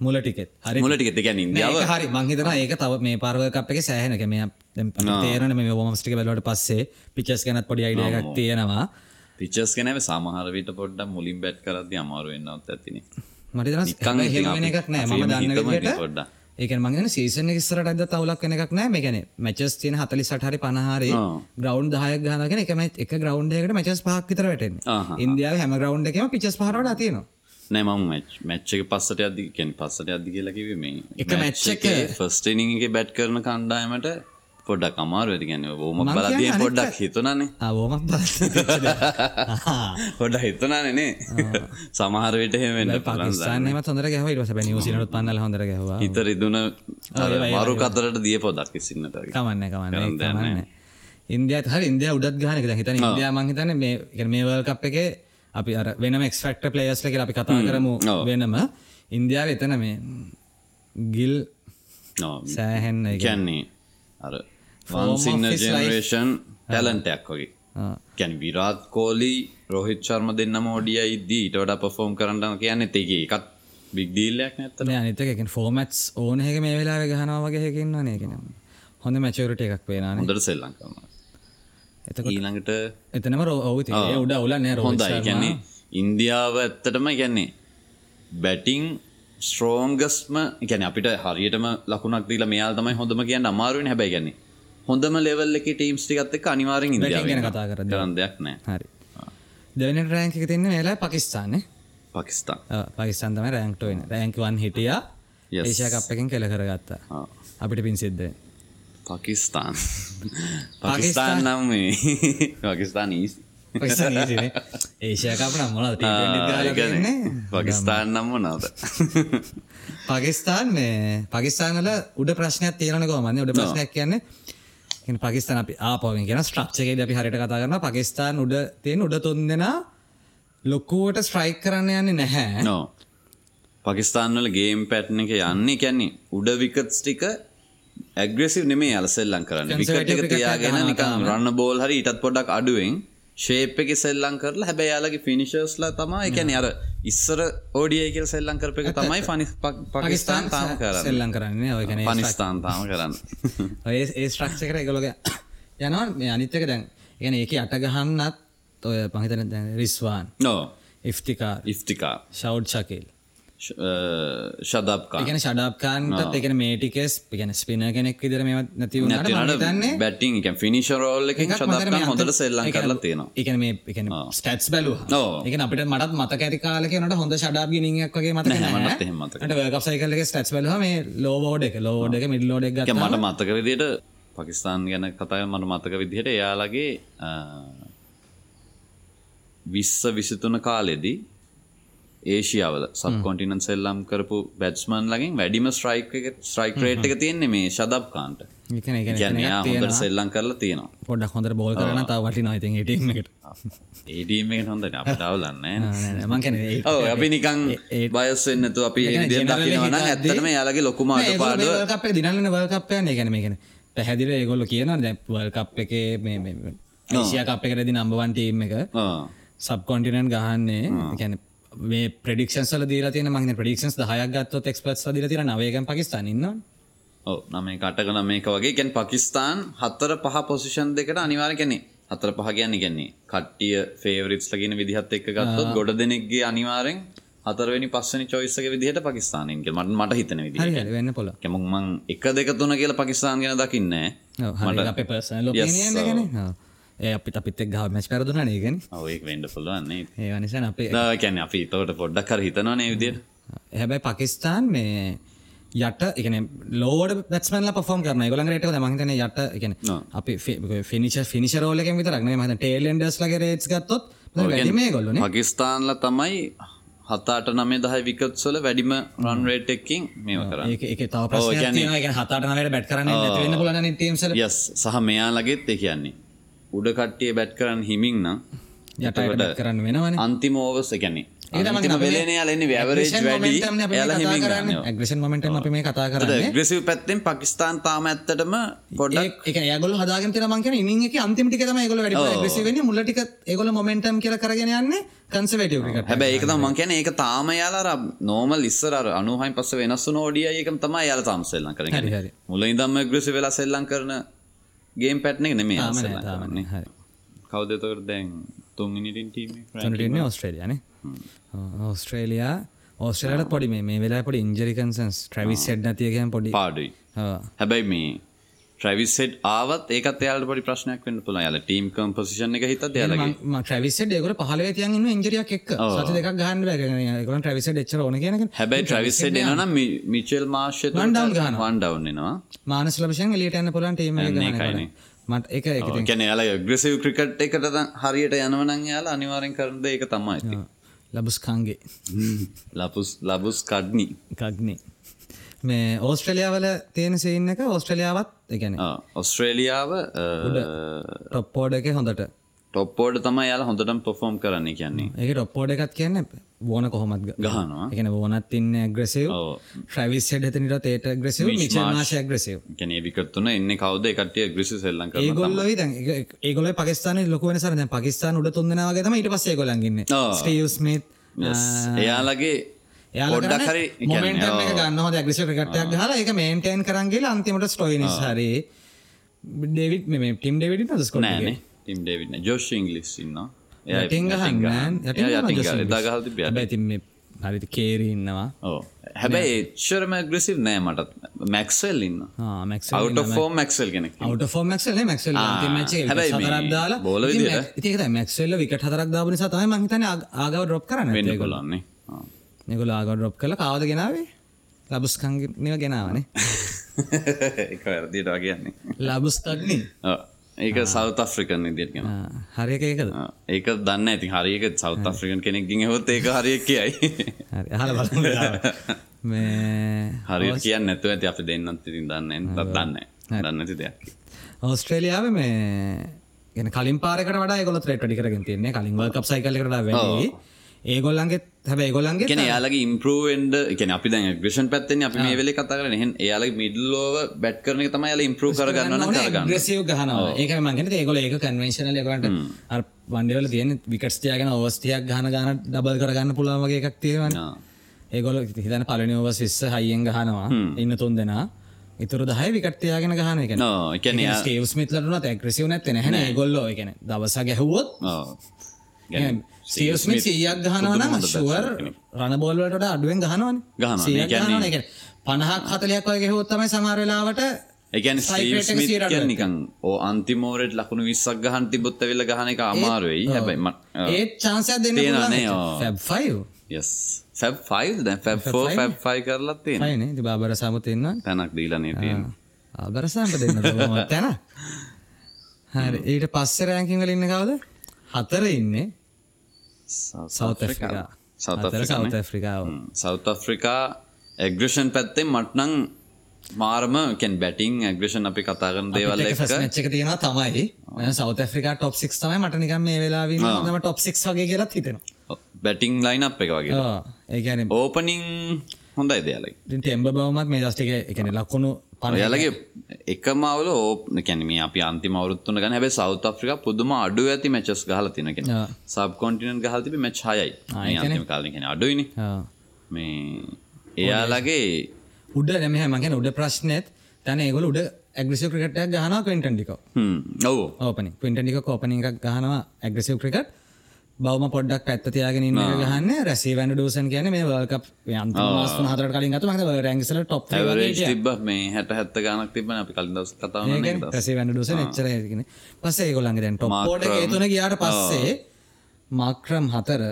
මුල ටිකෙත්. හරි. මුල ටිකෙත්. ගැන ඉන්දියාව හරි. මංහිතන ඒක තව මේ පාර්වකප් එක සෑහනක මේ තේරන මේ ෝමස්ටික බලට පස්සේ පිචස් ගැනත් පොඩි අයිඩියක් තියෙනවා. පිචස් කනව සමහරවිට පොඩ්ඩ මුලින් බැට් කරද අමාරු වෙන්නත් ඇතින. මට එකක් නෑ. ම දන්න පොඩ්ඩ ඒක මගෙන සීසන ස්රට අද තවලක් කෙනෙක් නෑ. මේකන මචස් තියන හතලි සටහරි පනහරි ග්‍රවන්් දහයක් ගනගෙන එකම එක ග්‍රවන්්ඩයකට මචස් පහක්කිතර වැටෙන් ඉන්දියාව හැම ග්‍රවන්් එකම පිචස් පහරට තියනවා නෑමම් මැච්චක පස්සට අධි කැන පස්සට අධි කියලකිව මේ එක මැච්ච එක. ෆස්ටනිගේ බැට් කරන කණ්ඩායමට පොඩ්ඩක් අමාරු ඇති ගැන ෝම බලතිය පොඩ්ඩක් හිතුනනේ අවෝම හොඩ හිතනානේ සමහරවිට හෙමෙන් පස්සන්නම හොඳර ගැහ ට නිවසිනට පන්නල හොඳර ගැහවා. හිත රිදුන මරු කතරට දිය පොදක් සින්නට කමන්න කමන්න. ඉන්දියත් හරි ඉන්දිය උඩත් ගානක හිතන ඉන්දයා මහිතන මේ මේවල් කප් එක අපි අර වෙනම එක්ස්ෆක්ට පලේස්ල එක අපි කතා කරමු වෙනම. ඉන්දියාව එතන මේ ගිල් සෑහෙන්න කියන්නේ අර වන්සින්න ජනරේෂන් ටැලන්ටයක් වගේ. කැන විරාත් කෝලි රොහිත් ශර්ම දෙන්න මෝඩිය ඉදී ඊටට පෆෝම් කරන්න කියන්න තේගේ එකත් බික්දීල්ලයක් නැත්තන අනිතකෙන් ෆෝමටස් ඕනහක මේ වෙලා ගහනවා වගේ හැකින්න නයකෙන හොඳ මැචවරට එකක් පේන හොඳට සෙල්ලං එතකොට ඊළඟට එතනම රෝ උඩ උලන්න හොඳයි. ගැන්නේ ඉන්දියාව ඇත්තටම ගැන්නේ බැටිං ස්ට්‍රෝංගස්ම ගැන අපිට හරියටම ලකුණක් දීලා මෙයාල් තමයි හොඳම කියන්න අමාරුවෙන් හැබැයි ගැන්නේ හොඳම ලෙවල් එක ටීම්ස් ටිකත් එක්ක අනිවාර්යෙන් ඉන්දියාව ගැන කතා කරද්දී. කරන්න දෙයක් නෑ. හරි. දෙවන රෑංක එක තින්න වෙලා පකිස්ාන පාකිස්තාන් පකිස්ාන් තම රෑංක්ටෝයින රෑංකවන් හිටිය. Yes. ඒෂය කප් එකෙන් කෙළ කරගත්තා. අපිට පින් සිද්ධ පාකිස්තාන් පාකිස්තාන් නම් මේ. පාකිස්තාන් ඊස් ඒෂය කප නම් මොනාද පකිස්ාන් පකිස්ානල උඩ ප්‍රශ්නයක් තියෙනක මන්න උඩ ප්‍රශ්නයක් කියන්නේ පකිස්ාන අපි ආපවෙන් කියෙන ස්ට්‍රක්්චක අපි හරිට කතා කරන පකිස්ාන් උඩ තියෙන උඩ තුන් දෙෙන ලොකුවට ස්ට්‍රයික් කරන්න යන්නේ නැහැ. නෝ. පකිස්ාන්වල ගේම් පැට්න එක යන්නේ කැන්නේ උඩ විකට්ස් ටික ඇග්‍රෙසිව නෙමේ අලසෙල්ලං කරන්න. විකට එක තියාගෙන නිකම් රන්න බෝල් හරි ඉටත් පොඩක් අඩුවෙන් ශේප් එක සෙල්ලං කරලා හැබැයි යාලගේ ෆිනිශර්ස්ලා තමා එකැන අර ඉස්සර ඕඩිය කියල සෙල්ලං කරප එක තමයි ෆනි පකිස්ාන් තාම කරන්න. සෙල්ලං කරන්නේ ඔය කන පනිස්ථාන් තාම කරන්න. ඒ ඒ ස්ට්‍රක්ෂ කර එකලොග යනවා. මේ අනිත්තක දැන් ගැන ඒක අට ගහන්නත් ඔය පහිතන දැන් රිස්වාන් නෝ ඉෆ්තිකා ඉෆ්තිකා ශෞඩ් ශකිල් ශදප්කා එකන ෂඩාප්කාන්ටත් එකන මේටිකෙස් පිගෙන ස්පින කෙනෙක් විදර මේ නැති වුණට මතන්නේ බැටිං එක ෆිනිශරෝල් එක හොඳට සෙල්ලං කරලා තියෙනවා. එකන මේ ස්ටටස් බැලු. එක අපිට මටත් මත ඇති කාලකනට හොඳ ෂඩාප ගිනික් වගේ මත මටත් එහෙම මතකයි. වකසයිකල්ල ස්ටස් බැල මේ ලෝබෝඩ් එක ලෝඩ් එක මිඩ් ලෝඩ් එක එක මට මත්තක විදියට පකිස්ාන් ගැන කතාය මට මතක විදිහට එයාලගේ විස්ස විසිතුන කාලෙදී ඒශියාවල සබ කොටිනන් සෙල්ලම් කරපු බැට්ස්මන් ලගින් වැඩිම ස්ට්‍රයික් ස්ට්‍රයික් රේට් එක තියෙන්නේ මේ එක ගැන හොඳට සෙල්ලම් කරලා තියෙනවා. පොඩක් හොඳ බෝල් කරන තාව වටි නොයිති ටීම එකට. ඒඩීම එක හොඳ අපටවලන්න අපි නිකන් බයස්සෙන්න්නතු අපි දකිනවන ඇත්තටම යාලගේ ලොකුම අඩ පාඩුව කපේ දිනන්න වල්කපය ගැන මේකන පැහැදිල ඒගොල්ල කියන දැවල් කප් එක මේ ඒසිය කප් එකරදි නම්බවන්ටීම් එක සබ් කොන්ටිනන් ගහන්නේ. ගැන මේ ප්‍රඩික්ෂන්ල දීර තින මගේ ප්‍රඩික්ෂන්ස් දහයක් ගත්ත එක්ස්පස් දිර තින නවේගන් පකිස්ාන ඉන්න ඔව. නම කටකන මේක වගේ. ගැන් පකිස්ාන් හත්තර පහ පොසිෂන් දෙකට අනිවාර කෙනෙ හතර පහ කියන්න ගැන්නේ කට්ටිය ෆේවරිටස් ලගෙන විදිහත් එක් ගත්තොත් ගොඩ දෙනෙක්ගේ අනිවාරෙන් හතරවනි පස්සනි චොයිස්සක විදිහට පකිස්ානන්ගේ මට මට හිතන විදි වෙන්න පොල කෙමුක්මං එක දෙක තුන කියලා පකිස්ාන් ගෙන දකින්න ගැන ඒ අපිට අපිත් එක් ගහ මැච් පැරදුන නේගෙන ඔය වෙන්ඩ පුළුවන්නේ ඒ නිසා අපේ කැන අපි තවට පොඩ්ඩක් කර හිතනවානේ විදියට. හැබැයි පකිස්ාන් මේ යට එකන ලෝඩ පත්මල පොම් කරන ගොලන්ට මහිතන යට එකන අපි ෆිනිශ රෝලක විතරක්න මත ටේලෙන්ඩස් ලගේ රේට් ගත්තොත් වැඩිමේ ගොල්ලන පකිස්ාන්ල තමයි හතාට නමේ දහයි විකත්සල වැඩිම රන්රේට් එක්කින් මේම කර ඒක තව ප්‍රශ්න හතාටනට බැට් කරන්න තීම්සල යස් සහ මෙයාලගෙත් ඒ කියන්නේ උඩ කට්ටිය බැට් කරන්න හිමින් නම් යට කරන්න වෙනවන. අන්තිම ඕවස් එකැනේ අන්තිම වෙලේන යාලන්නේ වැවරේජ් වැඩි. යාලා හිමින් ගන්න ඇග්‍රෂන් මොමට අපි මේ කතා කරන්න. ග්‍රසිව පැත්තෙන් පකිස්ාන් තාම ඇත්තටම පොඩ්ඩක් එක යගොල හදාගෙන තින මංකන ඉනික අන්තිමටි තම ගොල වැඩ මුලටික ඒගොල මොමෙන්ටම් කියල කරගෙන යන්න කන්සවටක හැබැ ඒක මං කියන ඒක තාම යාලාර නෝමල් ඉස්සර අනුහයි පස වෙනස්සු නෝඩිය ඒකම තම යාල තාම් සෙල්ලන් කර මුල ඉදම්ම ග්‍රසි වෙලා සෙල්ලං කරන ගේම් පැට්න එක නෙමේ හරි. කවදතකට දැන් තුන්ගනිටින් ටීම ඔස්ට්‍රේලියන ඔස්ට්‍රේලයා ඕස්ට්‍රලට පොඩි මේ වෙලා පොඩි ඉන්ජරිකන්සන්ස් ට්‍රවිස් ෙඩ් නතියකම පොඩි පාඩුයි. හැබැයි මේ ට්‍රවිස්සෙට් ආවත් ඒකත් යාල පොඩි ප්‍රශ්නයක් වන්න පුළ යාල ටීම් කම්පසිෂන් එක හිත යාලගේ ට්‍රවිස ෙකල පහල තියන්න ඉන්ජරියක් එක් දෙක් ගහන්න ගල ට්‍රවිස ෙච්චර ඕන කියන හැබැයි ට්‍රවිස්සෙඩ් එනම් මිචල් මාර්ශ වන්ඩවන් ගහන වන්ඩවන්නවා මානස් ලබෂන් ලියටන්න පුලන් ටීම ඒකයිනේ මට එක ගැන යාල ග්‍රසිව ක්‍රිකට් එකට හරියට යනවනන් යාල අනිවාරෙන් කරද ඒක තමයි. ලබස්කාන්ගේ. ලපුස් ලබුස් කඩ්නි. කක්නේ මේ ඕස්ට්‍රලියාවල තියෙන සේන්න එක ඕස්ට්‍රලියාවත් එකන ඔස්ට්‍රේලියාව ටොප්පෝඩ එක හොඳට. ටොප්පෝඩ තම යාල හොඳටම පොෆෝම් කරන්න කියන්නේ. ඒක ටොප්පෝඩ එකත් කියන්න ඕන කොහොමත් ගහනවා. එකන ඕනත් ඉන්න ග්‍රසව ්‍රවිස් හෙඩතනට ඒට ග්‍රසව මිචමාශය ග්‍රසව කැන විකත්තුන එන්න කවද? කටිය ග්‍රසි සෙල්ලං ඒගොල්ල ඒගොල පකිස්ාන ලොකුවන සරන පකිස්ාන උඩ තුන්දනාවගේතම ඊට පස්සේ ගොලන්ගන්න ස්ටේස්මත් එයාලගේ හරි මොමට ගන්න ග්‍රස කටයක් හල එක මේන්ටේන් කරන්ගේ අන්තිමට ස්ටොයිනස් හරි. ඩෙවිත් මේ ටිම් ඩෙවිඩි දස්කො නෑනේ ටිම් ඩේවිඩ් ජෝෂ් ඉංගලිස් ඉන්න යටින් ගහන්න එදා ගහල් තිබ ඇතින් හරිති කේරී ඉන්නවා. හැබැයි එච්චරම ග්‍රසිව් නෑ මටත්. මැක්සල් ඉන්න මැක්සල් අවට ෆෝම් මක්සල් මක්සල් සතරක්දාලා බෝල මැක්සල්ල විකට හතරක් දාපනි සතයි මහිතන ආගව ඩොප් කරන්න වෙන්න කොලන්නේ නිකුල ආග ඩොප් කළ කවද ගෙනාවේ? ලබස්කංගනව ගෙනාවනේ. එක වැරදිට කියන්නේ ලබස්තක්නි ඒක සෞත අප්‍රිකන් ඉදිට ගෙන හරික ඒකද ඒක දන්න ඇති හරික සෞත අප්‍රිකන් කෙනෙක් ගින් හොත් ඒක හරිය කියයි. හරි. කියන්න නැතුව ඇති අපි දෙන්නත් ඉතින් දන්න දන්න දන්න ඇති දෙයක්. ඔස්ට්‍රේලියාව මේ ගෙන කලින් පාරකට වඩා ගොල ත්‍රේට ටිකරගෙන තියන්නේ. කලින් කප් සයිකල්ලකට වැඩි ඒගොල්ලන්ගේ හැබැ ඒගොල්ලන්ගේ කෙන යාලගේ ඉම්පරුවෙන්ඩ එකන අපි දැන් ග්‍රෂන් පැත්තෙන් අපි මේ වෙලේ කතා කරන හෙන් එයාලගේ මිඩල්ලෝව බැට් කරන එක තමයි යාලා ඉම්පරූව් කරගන්න ඕන කරගන්න. ග්‍රසිව් ගහනවා. ඒක මංගෙන ඒගොල ඒක කන්වේශනල එකට වන්ඩවල තියෙන විකටස් තියගෙන ඔවස්තියක් ගහන ගන්න ඩබල් කරගන්න පුළුවන් වගේ එකක් තියෙන ඒගොල හිතන පලනි ඔවස් විස්ස හයියෙන් ගහනවා. ඉන්න තුන් දෙනා. ඉතුර දහය විකට්තියාගෙන ගහන එක එකන ස්මිත්ලටනත් ඇක්‍රසිව නැත්ත නැහැන ගොල්ලෝ එකන දවස ගැහුවොත් සියස්මි සීයක් ගහනවන ශුවර් රණබෝල්ලට අඩුවෙන් ගහනවන. ගහන පණහක් හතලයක් වගේ හොත්තමයි සමාරලාවට එකන් නිකන් ඕ අන්තිමෝරට ලකුණු විස්සක් ගහන් තිබොත්ත වෙල්ල ගහන එක අමාරුවයි හැබයිම ඒත් චාන්සයක් දෙන්න ෆැබ්ෆයි කවද හතර ඉන්නේ සෞත ෆ්‍රිකා ඇග්‍රෂන් පැත්තේ මට්නං මාර්ම කෙන් බැටිං ඇග්‍රෂන් අපි කතාගන දේවල් මච්චක තියෙන තමයි. සෞත ෆ්‍රිකා ටොප් සික් තමයි. මට නිකම් මේ වෙලා ම ටොප් සික් වගේ කියලත් හිතෙනවා. බැටිං ලයින් අප් එක වගේ. ඒගැන ඕපනිං හොඳයි දෙයාලයි තෙම්බ බවමත් මේ දස්ටික එකන ලක්කුණු පනයාලගේ එකමවල ඕප කැනම අපි අන්තිමවරුත්තුන ගන හැබ සෞත අප්‍රික පුදුම අඩු ඇති මචස් ගහල තිනකෙන සබ් කොන්ටිනන් ගහල්තිබ මච් හයයි. කාලෙන අඩුයින. මේ එයාලගේ උඩ නැම මගෙන උඩ ප්‍රශ්නයත් තැන ඒගොල උඩ ඇග්‍රසිව ක්‍රිකට ගහන කටන්ටික ඔව. ඕපනි පිටටික කෝපනි එකක් ගහනවා ඇග්‍රසිව ක්‍රිකට් බවම පොඩ්ඩක් පැත්තියාගෙන ඉන්න ගහන්න. රැසි වැඩ ඩූසන් කියන මේ වල්ක අන්ත මාස්තු හතර කලින් ගතු මද රැංගසල ටොප් තිබ මේ හැට හැත්ත ගනක් තිබන අපි කලින් දස් කතාව රැසි වැඩ ඩූස එච්චරගෙන පස්සේ ගොලන්ග දැන් ටොප් ෝඩ තුන ගයාට පස්සේ මක්‍රම් හතර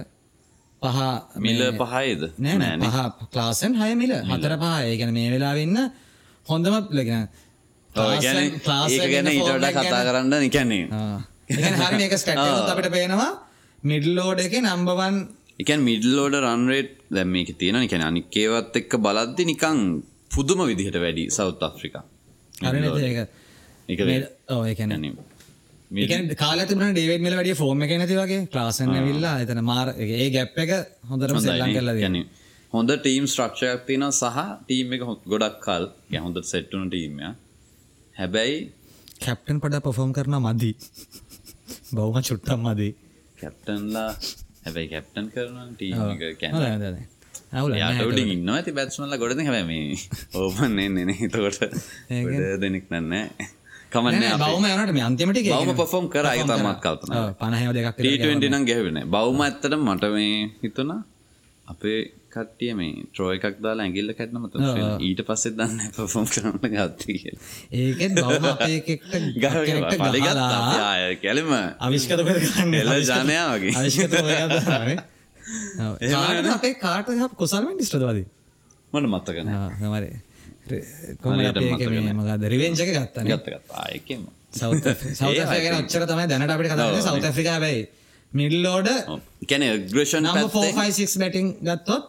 පහ මිල පහයිද නෑ පහ ක්ලාසන් හය මිල. හතර පහ. ඒ ගැන මේ වෙලා වෙන්න හොඳම ලගෙන ගැන ඊටට කතා කරන්න නිකන්නේ හරි එක ස්ටට අපට පේනවා මිඩල්ලෝඩ එක නම්බවන් එකන් මිඩල්ලෝඩ රන්රේට් දැම්ම එක තියෙන නිකැන අනිකේවත් එක්ක බලද්දි නිකං පුදුම විදිහට වැඩි සෞත් අප්‍රිකා ඒක කාලතින ඩේවඩ් මල වැඩිය ෆෝර්ම එක නැති වගේ. ක්ලාසන්න විල්ලා එතන මාර ඒ ගැප් එක හොඳරම සෙල්ලන් කරලා ගැන හොඳ ටීම් ස්ට්‍රක්ෂයක් තියෙන සහ ටීම් එක ගොඩක් කල්. හොඳ සෙට්ටුන ටීමය හැබැයි කැප්ටන් පඩ පොෆෝම් කරන මදී. බෞම චුට්ටම් මදී කැප්ටන්ලා හැබැයි කැප්ටන් කරන ටීම ට ඉන්න ඇති බැත්මල ගොඩ හැම ඕපන්නේ නෙන තකොට දෙනෙක් නන්න කමන්න බවම යනට මේ අන්තිමට බවම පොෆෝම් කර අය තමත් කල්පන පනහ දෙක් ටනම් ගැවෙන බවම ඇත්තට මට මේ හිතුනා අපේ කට්ටිය මේ ට්‍රෝය එකක් දාලා ඇගිල්ල කැටනමත ඊට පස්සෙත් දන්න පොෆෝම් කරන්න අපේකට පලිගලා කැලෙම. කරන්න එල ජනයාගේ අවිශ්කත අපේ කාට කොසල්මෙන් ඩිස්ටදවාදී මට මත්තකන මරේ මගද රිවෙන්ජක ගත්තන ගත්තගත් ආයකම සෞතගෙන ඔච්චර තමයි දැනට අපිට කතන්න සෞත ෆ්‍රිකාබයි මිල්ලෝඩ කැන ග්‍රෂන් ෆෝෆයිසික් බැටිං ගත්තොත්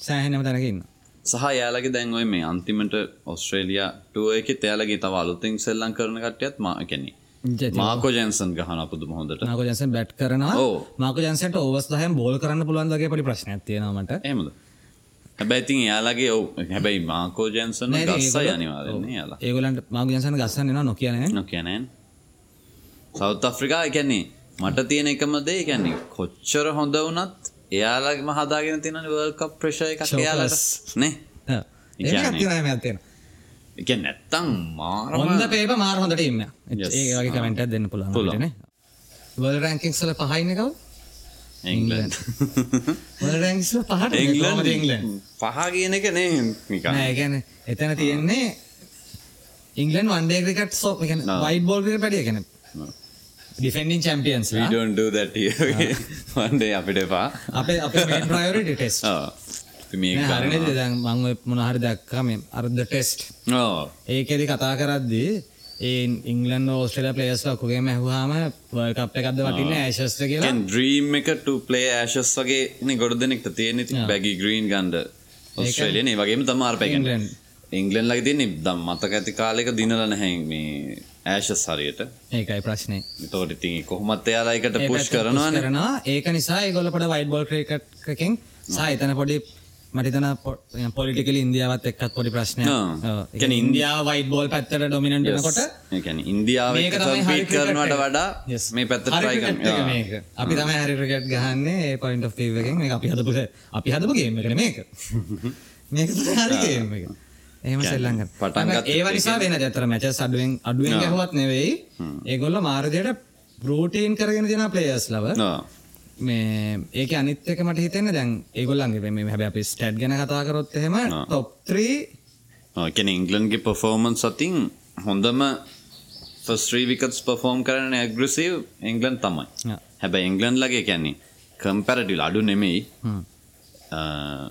සෑහනම තැනකින්න සහ යාලගේ දැන්ඔයි මේ අන්තිමට ඔස්ට්‍රේලිය ටුව එක එයාලගේ තව අලුතින් සෙල්ලං කරන කටයත් මා කැනෙ මාකෝ ජන්සන් ගහන පුදු හොඳට මාක ජන්සන් බැට් කරනවා. මාක ජන්සන්ට ඔවස්ලහම බෝල් කරන්න පුළුවන්දගේ පටි ප්‍රශ්න තියෙනීමට එමද හැබැයිතින් යාලගේ ඔව හැබැයි මාකෝ ජන්සන් ගස්ස යනිවාරන්නේ යාලා ඒගලන්ට මාක ජන්සන් ගස්සන්න නොකියන නොකියනෑන් සෞත් අප්‍රිකා එකන්නේ මට තියෙන එකමදේ ගැන්නේ කොච්චර හොඳ වනත් එයාලගේ මහදාගෙන තින වල්ක ප්‍රශය එකක් එයාලට නේ? තියෙන එක නැත්තං මාර හොඳ පේප මාර හොඳට ඉන්න. ඒ වගේ කමෙන්ට දෙන්න පුළන් පුලන වල් රැංකින්ස්ල පහයිනකව එංගලන්් වල් රැංක්ස්ල පහට එංගලන්් ඉංගලන් පහ කියන එක නේ නිකන්. ගැන එතන තියෙන්නේ ඉංගලන් වන්ඩේ ක්‍රිකට සෝ වයිට බෝල්කට පැඩිය ගැන ඩිෆෙන්ඩින් චම්පියන්ස් one day අපිට එපා. අපේ ප්‍රයෝරිට ටෙස් මං මොනහරි දක්කම අර්ධ ටෙස්ට් ඕ ඒකෙදි කතා කරද්දී ඒ ඉංගලන් ඕස්ට්‍රේලියා ප්ලේයර්ස් ලකුගේ මැහුවාම කප් එකක්ද වටින්න ඇෂස්ට කියලා? ඩ්‍රීම් එක ට ප්ලේ ඇශස් වගේ න ගොඩ දෙනෙක්ට තියෙන බැගි ග්‍රීන් ගන්ඩ ඔස්ට්‍රේලියන වගේම තමාර්පැගෙන් England. ඉංගලන් ලගේ තියන්නේ දම් මතක ඇති කාලෙක දිනල නැහැ මේ ඇශස් හරියට. ඒකයි ප්‍රශ්නය තෝට ඉතින් කොහොමත් එයාලායිකට පුෂ් කරනවා කරනවා. ඒක නිසා ඒගොල්ල පොඩ වයිඩ් බෝල් ක්‍රිකට්කින් සහ එතන පොඩි මටිතන පොලිටිකල ඉන්දියාවත් එක්කත් පොඩි ප්‍රශ්නය. ගැන ඉන්දියාව වයිඩ් බෝල් පැත්තට ඩොමිනන්ට කොට ඒකැන ඉන්දියාව එක. වඩා. මේ පැත්ත. අපි තමයි හරි ක්‍රිකට් ගහන්නේ පොයින්ට් මේක අපි හදපු අපි හදපු ගේම් එකනේ මේක. මේක තමයි හරි ගේම් එක එහෙම පටන් ගත්ත ඒව නිසා වෙන ඇතර මැචස් අඩුවෙන් අඩුවෙන් ගැහුවත් නෙවෙයි. ඒගොල්ලෝ මාර්ගයට රූටීන් කරගෙන තියෙන ප්ලේයර්ස් ලව. මේ ඒක අනිත් එක මට හිතෙන්නේ දැන් ඒගොල්ලන්ගේ මේ හැබැයි අපි ස්ටැට් ගැන කතා කරොත් එහෙම টොප් 3 කැන ඉංගලන්ගේ පෆෝර්මන්ස් අතින් හොඳම ෆස්ත්‍රී විකටස් පෆෝර්ම් කරන ඇග්‍රසිව් එංගලන් තමයි. හැබැයි එංගලන් ලගේ කැන්නේ කම්පැරටිල් අඩු නෙමෙයි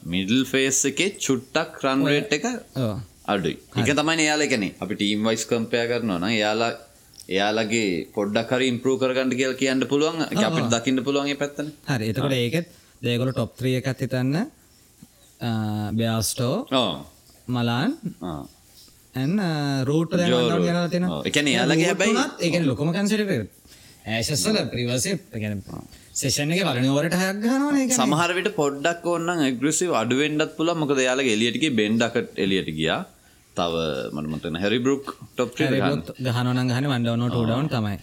මිඩල් ෆේස් එකේ චුට්ටක් රන්රේට් එක අඩුයි. එක තමයි එයාලා කැනෙ අපි ටීම් වයිස් කම්පය කරනවා නම් එයාලා එයාලගේ පොඩ්ඩක් හරි ඉම්පරූ කරගන්න කියලා කියන්න පුළුවන්. අපිට දකින්න පුළුවන් ඒ පැත්තනේ. හරි. එතකොට ඒකෙත් টොප් 3 එකත් හිතන්න. බ්‍යාස්ටෝ මලාන් ආ ඇන් රූට එයාලගේ රූට් හැබැයි- කියන්නේ ලොකම වල ප්‍රිවර්සිව් ඒ කියන්නේ සෙෂන් එකේ පළවෙනි ඕවරට හයක් ගහනවනේ ඒ කියන්නේ. සමහර විට පොඩ්ඩක් ඕන්න ඇග්‍රසිව් අඩුවෙන්ඩත් පුළ මොකද යාලගේ එලියටගේ බෙන්ඩකට එලියට ගියා තව මනමතන හැරි බරුක් ටොප් ගහන්නේ වන් ඩවුන් ටූ ඩවුන් තමයි.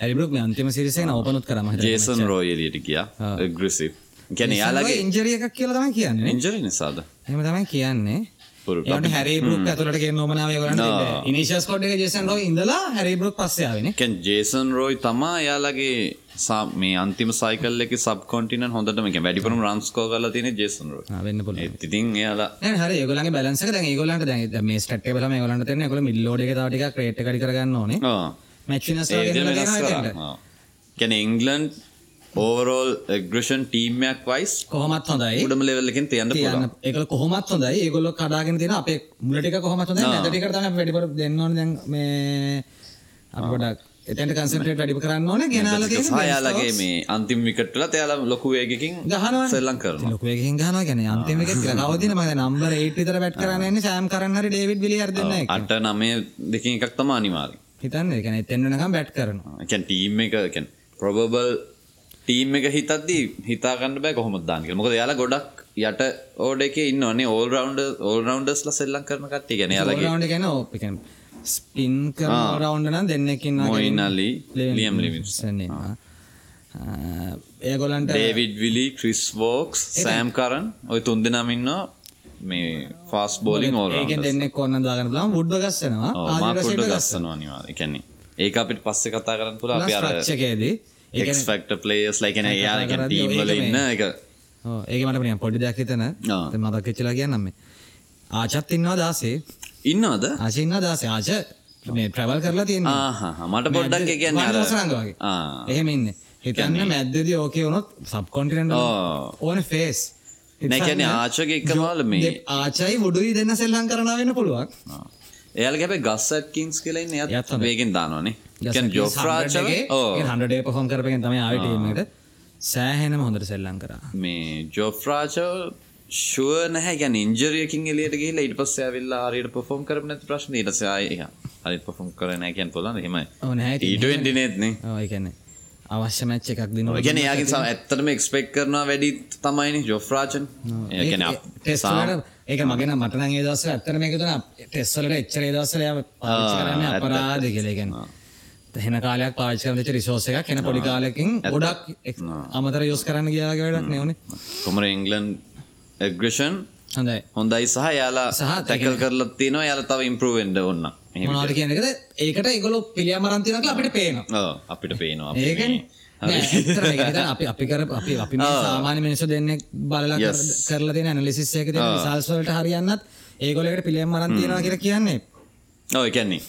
හැරි බ්‍රොක් මේ අන්තිම සීරීස් එකේ ඕපන් උත් කරා මම හිතන්නේ. ජේසන් රෝ එලියට ගියා ඇග්‍රසිව් ගැන යාලගේ ඉන්ජරි එකක් කියලා තමයි කියන්නේ. ඉන්ජරි නිසාද එහෙම තමයි කියන්නේ. පුරු ඒකට හැරි බ්‍රොක් ඇතුළට කියන ඕමනාව ඒගොල්ලන්ට තිබ්බේ. ඉනිෂියල් ස්කොඩ් එකේ ජේසන් රෝ ඉඳලා හැරි බ්‍රොක් පස්සේ ආවේනේ. කැන් ජේසන් රෝයි තමා යාලගේ සා- මේ අන්තිම සයිකල් එක සබ් කොන්ටිනන් හොඳටම එක වැඩිපුරම රන්ස්කෝ කරලා තියෙන ජේසන් වෙන්න පුළුවන්. ඒත් ඉතින් එයාලා නෑ හරි ඒගොල්ලන්ගේ බැලන්ස් එක දැන් දැන් මේ ස්ටැට් එක බලම ඒගොල්ලන්ට තේරෙනවා ඒගොල්ලෝ මිඩ් ලෝඩ් එකේ තව ටිකක් රේට් එක අඩි කරගන්න ඕනේ. කියන්නේ ඉංගලන්ඩ් ඕවරෝල් ඇග්‍රෂන් ටීම්යක් වයිස් කොහොමත් හොඳයි. උඩම ලෙවල් එකෙන් තියන්න පුළුවන්. තියන්න ඒගොල්ලෝ කොහොමත් හොඳයි. ඒගොල්ලෝ කඩාගෙන තියෙන අපේ මුල ටික කොහොමත් හොඳයි. නැද ටිකට තමයි වැඩිපුර දෙන්න ඕනේ දැන් මේ අපි පොඩක් එතෙන්ට කන්සන්ට්‍රේට් වැඩි කරන්න ඕනේ. ගෙනාලා යාලගේ මේ අන්තිම විකට් වල එයාලා ලොකු වේගකින් ගහනවා. සෙල්ලම් කරනවා. ලොකු එකකින් ගහනවා කියන්නේ අන්තිම එකේ කියලා කවදින මම දැන් නම්බර් 8 විතර බැට් කරන්න සෑම් කරන් හරි ඩේවිඩ් විලියර් දෙන්න එක. අට නමය දෙකින් එකක් තමයි අනිවාර්යයෙන්. හිතන්නේ ඒ කියන්නේ එතෙන් වෙනකම් බැට් කරනවා. කියන්නේ ටීම් එක කියන්නේ probable ටීම් එක හිතද්දී හිතා ගන්න බෑ කොහොමද දාන්න කියලා. මොකද එයාලා ගොඩක් යට ඕඩ් එකේ ඉන්නවනේ all rounder all roundersලා සෙල්ලම් කරන කට්ටිය. කියන්නේ එයාලගේ රවුන්ඩ් එක කියන්නේ ඕ ඒ කියන්නේ ස්පින් කරන රවුන්ඩ් නම් දෙන්නෙක් ඉන්නවා. Moeen Ali, Liam Livingstone, ඒගොලන්ට David Willey, Chris Woakes, Sam Curran ඔය තුන්දෙනාම ඉන්නවා මේ ෆාස්ට් බෝලින්. දෙන්නෙක් ඕන්න දාගන්න පුළුවන් වුඩ්ව ගස්සනවා. මාකුඩ ගස්සනවා. ඒ කියන්නේ ඒක අපිට පස්සේ කතා කරන්න පුළුවන් අපි අර ස්ට්‍රක්චර් එකේදී ඒ X factor players like එන එයාලා කියන්නේ කරද්දී ටීම් වල ඒක ඉන්න එක ඔව් ඒක මට නිකන් පොඩි දෙයක් හිතන. ආ. දැන් මතක් වෙච්චලා කියන්නම් මේ. ආචත් ඉන්නවා 16. ඉන්නවද? ඉන්නවා 16. ආච මේ ට්‍රැවල් කරලා තියෙනවා. ආහා මට පොඩ්ඩක් කියන්නේ. ආ එහෙම ඉන්නේ. හිතන්න මැද්දේදී ඕකේ වුණොත් සබ් කොන්ටිනන්ට්. ඕනේ ෆේස්. නෑ කියන්නේ ආචගේ එකමවල මේ ආචයි වුඩුයි දෙන්න සෙල්ලම් කරනවා වෙන්න පුළුවන්. එයාලගේ හැබැයි ගස් ඇට්කින්ස් කියලා ඉන්නේ එයාත් එයාත් හොඳයි. වේගෙන් දානවනේ. කියන්නේ ජොෆ්රාචව ඔව් 100 ඩේ පර්ෆෝම් කරපෙන් තමයි ආවේ ටීම් එකට. සෑහෙනම හොඳට සෙල්ලම් කරා. මේ ජොෆ්රාචව ෂුවර් නැහැ කියන්නේ ඉන්ජරි එකකින් එළියට ගිහිල්ලා ඊට පස්සේ ආවිල්ලා හරියට පර්ෆෝම් කරපු නැති ප්‍රශ්නේ ඊට පස්සේ ආයේ හරියට පර්ෆෝම් කරේ නැහැ කියන්න පුළුවන් එහෙමයි. ඔව් නැහැ ඉතින්. T20 නේත්. ඔව් ඒ කියන්නේ අවශ්‍ය මැච් එකක් දිනුවා. ඒ කියන්නේ එයාගෙන් සම- ඇත්තටම එක්ස්පෙක්ට් කරනවා වැඩි තමයිනේ ජොෆ්රාචන්. ඒ කියන්නේ ඒක මගේ නම් මට නම් ඒ දවස්වල ඇත්තට මේක දුනා ටෙස්ට් වලට එච්චර ඒ දවස්වල එයා පාවිච්චි කරන්නේ. අපරාධ කියලා. කියන්නේ හෙන කාලයක් පාවිච්චි කරන රිසෝස් එකක් හෙන පොඩි කාලෙකින් ගොඩක් අමතර යූස් කරන්න ගියා වගේ වැඩක් නේ උනේ. කොමර ඉංගලන්ඩ් ඇග්‍රෙෂන් හොඳයි. හොඳයි සහ යාලා සහ ටැකල් කරලා. තියෙනවා. යාලා තව ඉම්ප්‍රූව් වෙන්න ඕන. එහෙම. මොනවද කියන එකද? ඒකට ඒගොල්ලෝ පිළියම් අරන් තියනවා කියලා අපිට. ඔව් අපිට පේනවා. මේ අපි අපි කර අපි අපි සාමාන්‍ය මිනිස්සු දෙන්නෙක් බලලා කර- කරලා තියෙන ඇනලිසිස් එක තියෙන රිසල්ට්ස් වලට හරියන්නත් ඒගොල්ලෝ ඒකට පිළියම් අරන් තියනවා කියලා කියන්නේ. ඔය කියන්නේ.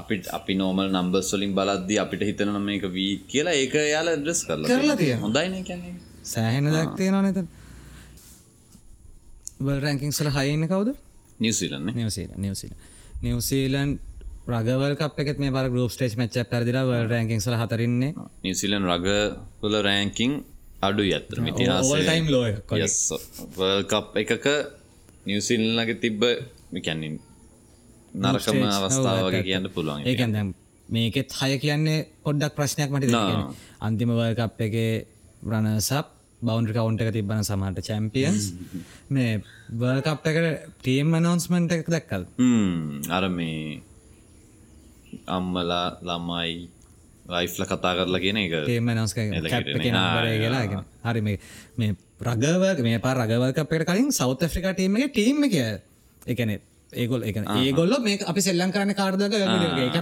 අපි අපි නෝමල් නම්බර්ස් වලින් බලද්දී අපිට හිතෙනවා මේක වීක් කියලා ඒක යාලා ඇඩ්‍රස් කරලා කරලා තියෙනවා. තියෙනවා. හොඳයිනේ කියන්නේ. සෑහෙන දෙයක් තියෙනවා නේද වර්ල්ඩ් රැන්කින්ග්ස් වල හයි ඉන්නේ කවුද නිව්සීලන්ඩ් නේ New Zealand New Zealand New Zealand රගවල් cup එකත් මේ පර ගෲප් ස්ටේජ් මැච් එකක් පෙරදිලා වර්ල්ඩ් රැන්කින්ග්ස් වල හතරින්නේ නිවසීලන්ඩ් රග වල රෑන්කින් අඩුයි ඇත්තටම all ඉතිහාසයේ time low එකක් වගේ. yes වර්ල්ඩ් කප් එකක නිවසීලන්ඩ්ලගේ තිබ්බ මේ කියන්නේ නරකම Stage. අවස්ථාව ඔව්, වගේ ඇත්ත, කියන්න පුළුවන් ඒ කියන්නේ දැන් මේකෙත් හය කියන්නේ පොඩ්ඩක් ප්‍රශ්නයක් මට නා. තියෙනවා. අන්තිම වර්ල්ඩ් කප් එකේ රනර්ස් බවුන්ඩරි කවුන්ට් එක තිබ්බන සමහරට චැම්පියන්ස් මේ වර්ල්ඩ් කප් එකට ටීම් ඇනවුන්ස්මන්ට් එක දැක්කද? හ්ම් අර මේ අම්මලා ළමයි ලයිෆ්ල කතා කරලා කියන එක ටීම් ඇනවුන්ස් කැප් එලකිරනේ. එකේ නම්බරය ආ, කියලා. හරි මේ මේ රගවර්ග මේ කප් එකට කලින් සවුත් ඇෆ්‍රිකා ටීම් එකේ ටීම් එක ඒ කියන්නේ ඒගොල්ලෝ ඒ කියන්නේ ඒගොල්ලෝ මේක අපි සෙල්ලම් කරන්නේ කාටද කියලා ඒක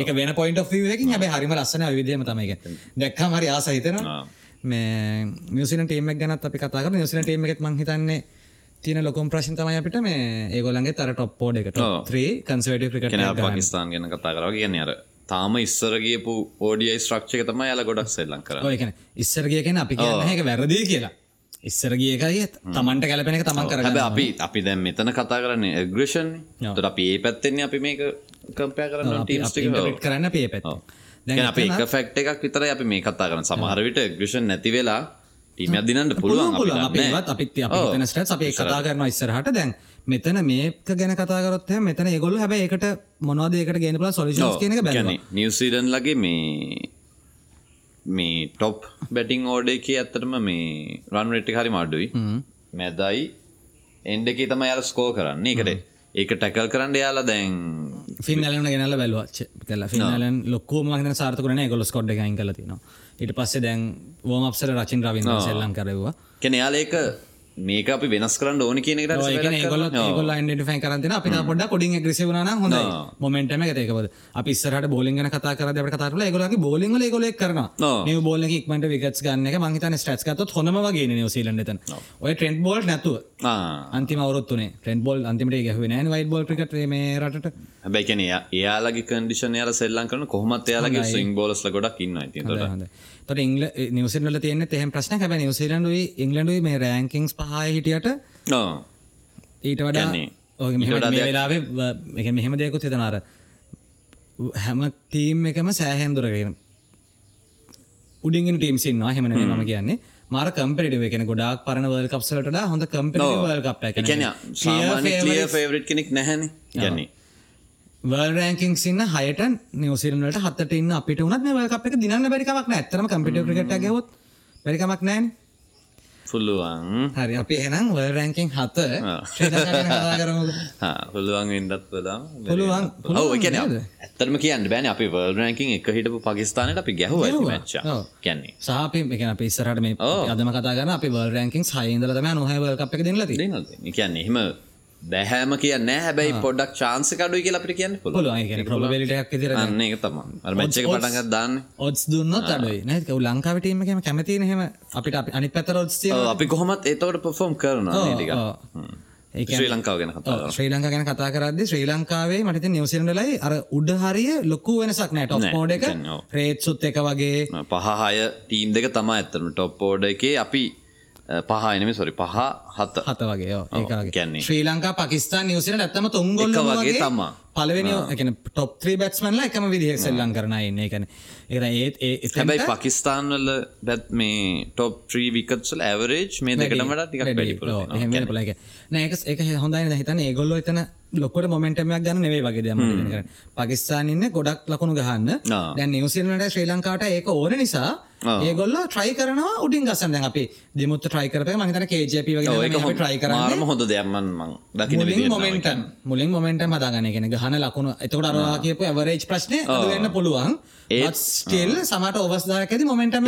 ඒක වෙන පොයින්ට් එකකින් හැබැයි හරිම ලස්සන විදිහම තමයි ඒක. දැක්කම හරි ආස හිතෙනවා. ආ. මේ නිවසිලන් ටීම් එක ගැනත් අපි කතා කරමු. නිවසිලන් ටීම් එකෙත් මං හිතන්නේ තියෙන ලොකුම ප්‍රශ්න තමයි අපිට මේ ඒගොල්ලන්ගේ තර টොප් පෝඩ් එක top 3 කන්සර්වේටිව් ක්‍රිකට් එක. පාකිස්ාන් ගැන කතා කරව කියන්නේ අර තාම ඉස්සර ගියපු ඕඩියයි ස්ට්‍රක්ෂක තමයි යාල ගොඩක් සෙල්ලං කර ඔය කියන්නේ ඉස්සර ගිය කෙනා අපි කියන්නේ ඒක වැරදි කියලා. ඉස්සර ගිය එකයි තමන්ට ගැලපෙන එක තමන් කරගන්න. හැබ අපි අපි දැම් මෙතන කතා කරන්නේ ඇග්‍රේෂන් ඔව්. තොට අපි ඒ පැත්තෙන්නේ අපි මේක කම්පය කරන්න අපි ටීම්ස්ටික ඉන්ටර්ප්‍රීට් කරන්න අපේ පැත්ත. ගැන අප එක ෆෙක්් එකක් විතර අපි මේ කතා කරන සමහරවිට ග්‍රෂන් නැති වෙලා ටීමයක් දිනන්න පුළුවන් අපිත් අපි හිතන ස්ට්‍රැට්ස් අපි කතා කරනවා ඉස්සරහට. දැන් මෙතන මේක ගැන කතා කරොත් එහෙනම් මෙතන ඒගොල්ලෝ හැබැයි ඒකට මොනවද ඒකට ගේන්න පුළුවන් සොලියුෂන්ස් කියන බැලුවා. නිවසීඩන් ලගේ මේ මේ ටොප් බැටිං ඕඩ එක ඇත්තටම මේ රන් රෙට්ටි හරි මඩුයි මැදයි. එන්ඩ එක තම යාල ස්කෝ කරන්න. එකට ඒක ටැකල් කරන්න යාලා දැන් ෆින් ඇලන ගෙනල්ල බැලුවා කලා ෆින් ඇලන් ලොක්කෝ මගන සාර්ථකරන ගොලස් කොඩ් එකයින් කල තිනවා ඊට පස්සේ දැන් වෝම අපසර රචින් රවින්න සෙල්ලම් කරවා කෙන යාල ඒක මේක අපි වෙනස් කරන්න ඕන කියන ගොල ගොල න්ඩෆයි කරන්න අපි පොඩ කොඩින් ග්‍රසවන හොඳ මොමෙන්ටම එකකද අපි ස්රට බෝලිග කතා කර ට කතාරල ගොලගේ බෝලිග ගොලෙක් කරන. මේ බෝල ක්මට විගත් ගන්න මහිතන ස්ට්‍රස්කත් හොම වගේ නිවසිීලන්නත ඔය ට්‍රෙන්ඩ් බෝල් නැතුව අන්තිම අවරුත්තුනේ ට්‍රෙන්ඩ් බෝල් අන්තිමට ගැහුව නෑ වයිට බෝල් ක්‍රිකට මේ රට හැබැයි කෙන එයාලගේ කන්ඩිෂන් යාල සෙල්ලන් කරන කොහමත් එයාලගේ සිං බෝලස්ල ගොඩක් ඉන්න ඇති තොට ඉංගල නිවසිල්ල තියන තෙම ප්‍රශ්න හැබ නිවසිලන්ඩුයි ඉංගලන්ඩුයි මේ රෑංකින්ස් පහය හිටියට ඊට වඩා කියන්නේ ඔය මෙහෙම මේ වෙලාවේ මෙහෙම දෙයකුත් හිතනාර හැම ටීම් එකම සෑහෙන් දුරගෙන උඩින් ටීම් සින්නවා හෙමන මම කියන්නේ. මාර කම්පිටිව එකන ගොඩක් පරණ වර්ල්ඩ් කප්ස් වලට වඩා හොඳ කම්පිටිව් වර්ල්ඩ් කප් ෆේවරිට් කෙනෙක් නැහැන. ගැන්නේ වර්ල්ඩ් රෑන්කින්ග්ස් ඉන්න හයට නිව්සීලන්ඩ් වලට හතට ඉන්න අපිට උනත් මේ වර්ල්ඩ් කප් එක දිනන්න බැරි කමක් නැහැ. ඇත්තටම කම්පිටිව් ක්‍රිකට් එක ගහුවොත් බැරි කමක් නැහැනේ. පුළුවන් හරි අපි එහෙනම් වර්ල්ඩ් රෑන්කින් 7 ශ්‍රී ලංකාව ගැන කතා කරමුකෝ. පුළුවන් වෙන්ඩත් වෙලා පුළුවන් ඔව පුළුවන් කියන නේද? ඇත්තරම කියන්න බෑන අපි වර්ල් රැකින් එක හිටපු පකිස්ානට අපි ගැහුව ගැහුවා. මච්ච ඔව්. කියන්නේ සහ අපි ඒ කියන්නේ අපි ඉස්සරහට මේ. අදම කතා කරන අපි වර්ල්ඩ් රෑන්කින්ග්ස් 6 ඉඳලා තමයි 9 වර්ල්ඩ් කප් එක දෙන්නලා තියෙන්නේ. දෙනද කියන්නේ එහෙම බැහැම කියන්න හැබැයි පොඩක් චාන්ස කඩුයි කියලා අපිට කියන්න දැන්. අන්න ඒක තමා අර මැච් එක පටන්ගත් දාන්න. odds දුන්නොත් අඩුයි. නේද? ඒක ලංකාවේ ටීම් එකේම කැමතිනේ එහෙම අපිට අපි පැත්තට odds තියෙනවා. අපි කොහොමත් ඒතවට පොෆෝම් නේ කියන්නේ ශ්‍රී ලංකාව ගැන ශ්‍රී ලංකා ගැන කතා කරද්දි ශ්‍රී ලංකාවේ මට නිව්සීලන්ඩ්ලයි අර උඩ හරිය ලොකු වෙනසක් නෑ ටොප් නෑ, මෝඩ් එක. රේට්සුත් එක වගේ. පහහය ටීම් දෙක තමා ඇත්තම ටොප් ෝඩ එකේ. අපි පහනම සොරි පහ හත හත වගේ ඔව්, ඒක වගේ කියන්නේ. ශ්‍රී ලංකා පාකිස්තාන් නිව්සීලන්ඩ් ඇත්තම තුන් ගොල්ල එක වගේ තමා. පළවෙනි ඒ කියන්නේ ටොප් 3 බැට්ස්මන්ලා එකම විදිහට සෙල්ලම් කරන අය ඉන්නේ. ඒ කියන්නේ ඒක දැන් ඒ ඒ එතනට හැබැයි පකිස්ාන් වල බැත් මේ ටොප් ්‍රී විකත්සල් ඇවරේජ් මේ දෙකටමට ටිකක් වැඩි. වැඩිපුර ඔව්, එහෙම වෙන්න පුළුවන්. ඒ කියන්නේ නෑ ඒක ඒක හොඳයි නේද හිතන්නේ ඒගොල්ලෝ එතන ලොකුවට මොමන්ටම් එකක් ගන්න නෙවෙයි වගේ කරන්නේ. පාකිස්තාන ඉන්නේ ගොඩක් ලකුණු ගහන්න. දැන් නිව්සීලන්ඩ් ශ්‍රී ලංකාවට ඒක ඕන නිසා. ඒගොල්ලෝ try කරනවා උඩින් ගස්සන්න. දැන් අපි දිමුත්ත try කරපේ හිතන්නේ KJP වගේ කරන්නේ. මාරම හොඳ දෙයක්මන් මං දකින මොමෙන්ටම් මුලින් ඒ කියන්නේ ගහන ලකුණු. එතකොට අරවා කියපු ඇවරේජ් ප්‍රශ්නේ අඩු වෙන්න පුළුවන්. ඒත්- but still සමහරට ඕවර්ස් දායකදී මොමෙන්ටම්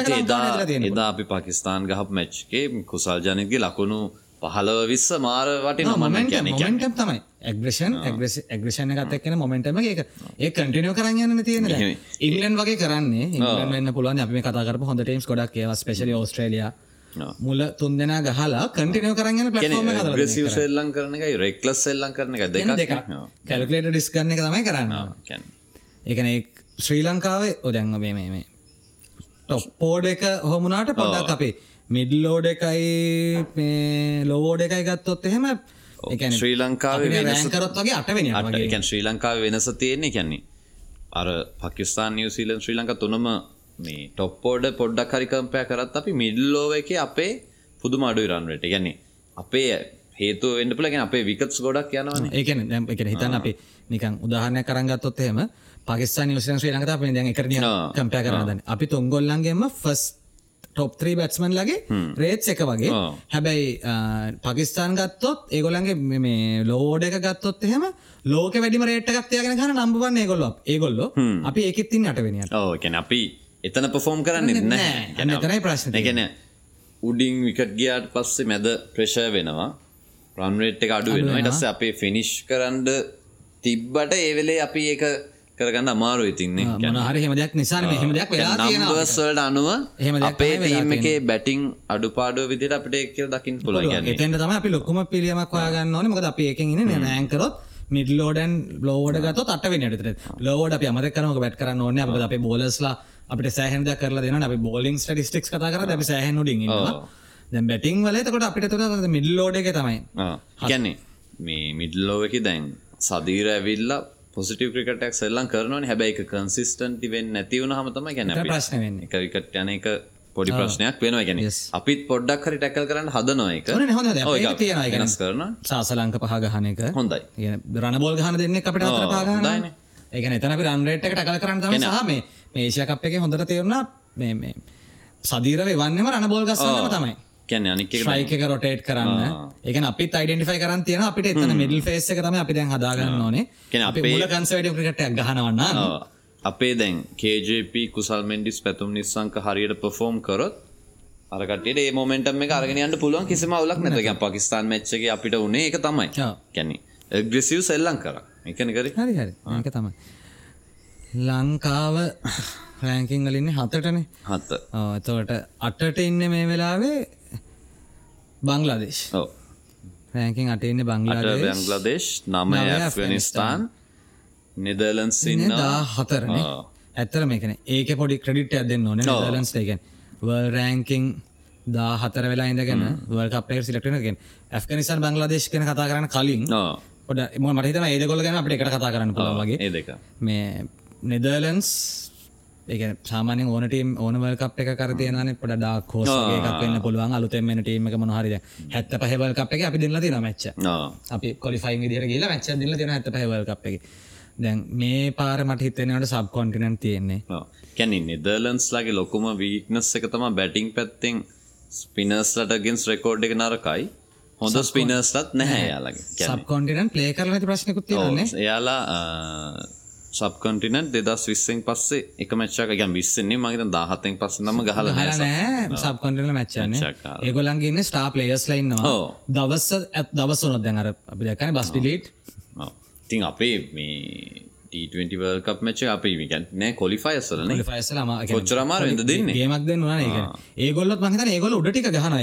එදා අපි පාකිස්ාන් ගහප මැච්්ගේ කුසල් ජනගේ ලකුණු පහලව විස්ස මාර වටි නොමන්න මොමෙන්ටම් කියන මොමෙන්ටම් තමයි ඇග්‍රෂන් ඇග්‍රෂණ එකත් එක්න මොමෙන්ටම එක. ඒ කටිනියෝ කරන්න තියෙන ඉංලන් වගේ කරන්නේ. ඉන්න පුළුවන්. අපි මේ කතා කරපු හොඳ ටීම්ස් ගොඩක් ඒවා ස්පෙශලි ඕස්ට්‍රේලිය මුල තුන් දෙනා ගහලා කටිනියෝ කරන්න පලම ග්‍රසිව් සෙල්ලං කරන එක රෙක්ලස් සෙල්ලං කරන එක දෙක කැලකලේට ඩිස්කන්න එක තමයි කරන්න. එකන ශ්‍රී ලංකාවේ ඔදැන්ව මේ මේ ටොප්පෝඩ එක හොමුණට පොඩක් අපේ මිඩ්ලෝඩ එකයි ලෝෝඩ එකයි ගත්තොත් එහෙම ශ්‍රී ලංකාව කරොත් වගේ අටවෙන ශ්‍රී ලංකාව වෙනස තියෙන්නේ කැන්නේ අර පකිස්ාන් නිවසිීලන් ශ්‍රී ලංක තුනම මේ ටොප්පෝඩ පොඩ්ඩක් හරිකම්පය කරත් අපි මිඩල්ලෝව එක අපේ පුදුම අඩු ඉරන්වට ගැන්නේ අපේ හේතු වෙන්න පුලගෙන අපේ විකත්ස් ගොඩක් යනවන. ඒකන දැම් එක හිතන්න අපි නිකන් උදාහරණය කරගත්තොත් එහෙම පකිස්ාන නිවසන් ශ්‍රී ලංකත අපේ දැන් එකරන කම්පය කරන්න අපි තුංගොල්ලන්ගේම ෆස් ටොප් 3 බැට්ස්මන් ලගේ රේට්ස් එක වගේ. හැබැයි පකිස්ාන් ගත්තොත් ඒගොලන්ගේ මේ ලෝඩ එක ගත්තොත් එහෙම ලෝක වැඩිම රේට් එකක් තියාගෙන ගන්න නම්බර් 1 ඒගොල්ලෝ ඒගොල්ලෝ. අපි ඒකෙත් ඉන්නේ අටවෙනියට. කියන්නේ අපි එතන පර්ෆෝම් කරන්නේ නැහැ. එතනයි ප්‍රශ්නේ කියන්නේ උඩින් විකට් ගියාට පස්සේ මැද ප්‍රෙෂර් වෙනවා. රන් රේට් එක අඩු වෙනවා. ඊට පස්සේ අපේ ෆිනිෂ් කරන්න තිබ්බට ඒ වෙලේ අපි ඒක කරගන්න අමාරු ඉතින්නේ හරි හෙම දෙයක් නිසා මෙහෙම දෙයක් වෙලා තියෙනවා වලට අනුව අපේ ටීම් එකේ බැටිං අඩුපාඩුව විදිහට අපිට දකින්න පුළුවන් කියන්නේ. එතෙන්ට තමයි අපි ලොකුම පිළියමක් හොයාගන්න ඕනේ. මොකද අපි එකෙන් ඉන්නේ නෑන් කරොත් මිඩ්ලෝඩන් ලෝඩ ගතොත් අට වෙන ට ලෝඩ අපි අමත කරනක බැට් කරන්න ඕනේ. අප අපේ බෝලස්ලා අපිට සෑහන් දෙයක් කරලා දෙනවා අපි බෝලිං ස්ටටිස්ටික්ස් කතා කරලා අපි සෑහන් උඩින් ඉන්නවා. දැන් බැටිං වල එතකොට අපිට එතකොට මිඩ්ලෝඩ් එකේ තමයි කියන්නේ මේ මිඩ්ලෝව එකේ දැන් සදීර ඇවිල්ලා පොසිටව ක්‍රිකටක් සෙල්ලම් කරනවන. හැබැයි කන්සිස්ටන්ටි වෙන් නැතිවුණ හමතම ගැන ප්‍රශ්න වෙන්න. එක විකට යන එක පොඩි ප්‍රශ්නයක් වෙනවා. ගැන අපිත් පොඩ්ඩක් හරි ටැකල් කරන්න හොඳ ගෙනස් කරන සාසලංක පහ ගහන එක. හොඳයි. රණබෝල් ගහන දෙන්න අපිට අතර පාගන්න ඒකන එතන රන්රේට් එක ටකල් කරන්න තම සහ මේ මේේෂය කප් එක හොඳට තේරුණා මේ සදීරව වන්නම රණබෝල් ගස්සන්නම තමයි කියන්න අනික ්‍රයික එක රොටේට් කරන්න. එක අපි යිඩෙන්ටිෆයි කරන්න තියෙන අපිට එතන මිඩල් ෆේස් එක තම අපි දැන් හදාගන්න ඕනේ. කෙන අපි මුල කන්සවඩ ක්‍රිකට ගහනවන්න අපේ දැන් KJP කුසල් මෙන්ඩිස් පැතුම් නිසංක හරියට පොෆෝම් කරොත් අරකට ඒ මොමෙන්ටම එක අරගෙනයන්න පුළුවන් කිසිම අවුලක් නැතක පකිස්ාන් මච්චක අපිට උනේ එක තමයි. කැනෙ ග්‍රසිව් සෙල්ලං කර. එකන කර. හරි හරි. ඒක තමයි. ලංකාව රෑංකින් වලින්නේ හතටනේ. හත්ත එතවට අටට ඉන්න මේ වෙලාවේ බංලාදේශ් රෑකින් අටඉන්න බංලාදේශ බංගලදේශ්. නම ඇෆගනිස්ථාන් නිදලන්ස් ඉන්න දා හතරන ඇත්තර මේකන ඒක පොඩි ක්‍රඩිට් ඇදන්න ඕන ලන්ස් එකෙන්. වල් රෑංකින් දා හතර වෙලා ඉඳගෙන වල් කපේ සිලටනගෙන් ඇෆගනිස්ාන් බංගලාදේශ් කන කතා කරන්න කලින් පොඩ ම මටහිතන ඒදකොල ගැන අපට එකට කතා කරන්න පුළ වගේ. ඒ දෙක. මේ නෙදර්ලන්ස් ඒ සාමානෙන් ඕනටීම් ඕනවල් කප් එක කරතියන පොඩ ඩක් හෝසගේ එකක් වෙන්න පුළුවන්. අලුතෙන් මෙන්න ටීම එක මොහරිද හැත්ත පහවල් කප් එක අපි දෙන්න තින මච්ච අපි කොලිෆයින් විදිර කියලා මච්ච දිල්ල තින හැත පහවල් කප් එක. දැන් මේ පාර මට හිතනට සබ් කොන්ටිනන් තියෙන්නේ. කැන නිදර්ලන්ස් ලගේ ලොකුම වීක්නස් එක තම බැටිං පැත්තෙන් ස්පිනස්ලට ගෙන්ස් රෙකෝඩ් එක නරකයි. හොඳ ස්පිනර්ස්ලත් නැහැ යාලගේ සබ් කොන්ටිනන් ප්ලේ කරල ප්‍රශ්නකුත් තියන්නේ දෙදස් විස්සෙන් පස්සේ එක මච්චක ගැන් විස්සන්නේ මගත දාහතෙන් පස්ස නම ගහල සබ්කොටල මච්චන ඒගොලන්ගේන්න ස්ටා පලේස් ලයින්නවා දවස්ස ඇත් දවස් නොත් දැනර අපි දැකන බස් පිලිට් තින් අපේ මේ ටවල් කප් මච්ච අපි විකන් නෑ කොලිෆයිස්ලන කොච්චරමාර වෙද දෙන්න? ගේමක් දෙන්න ඒ ඒගොල්ලත් මහිතන ඒගොල උඩටික ගහන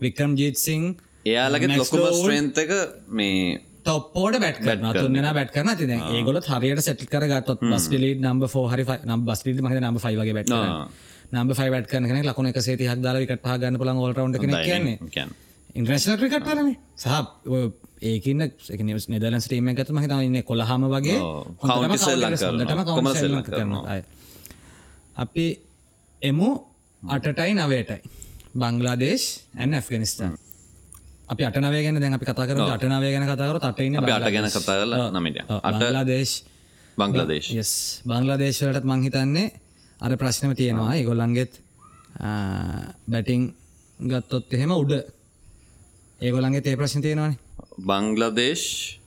වික්‍රම් ජීත්සිං එයාලගේ ලොකුම ස්ට්‍රේන්තක මේ තොප්පෝට බැට් තුන්ෙන බැට් කරන ති ඒගොල හරියට සැටි කර ගත්තොත් බස් ිලි නම්බ ෝහරි නම් බස් ිලි මහ නම්බ ෆයිවගේ බැට් නම්බ ෆයි බැට් කරන ලකුණ එක සේති හක් දාලවිකට පහගන්න පුළන් ෝල්රවන්් කියන්නේ. ඉන්ද්‍රශන ක්‍රිකට් කරන සහ ඒකන්න නිදලන් ස්ටීම එකතු මහිත ඉන්න කොළහම වගේ. කරන අපි එමු අටටයි නවේටයි බංගලාදේශ් ඇන් ඇෆ්ගනිස්ටාන් අපි අටනවේ ගැන දැන් අපි කතා කර අටනවේ ගැන කතාකර තටන්න අට ගැන කතා කල නමට අටලාදේශ් බංගලදේශ. යස් බංගලාදේශවලටත් මංහිතන්නේ අර ප්‍රශ්නම තියෙනවා. ඒගොල්ලන්ගෙත් බැටිං ගත්තොත් එහෙම උඩ. ඒගොලන්ගේ තේ ප්‍රශ්න තියෙනවාන. බංගලදේශ්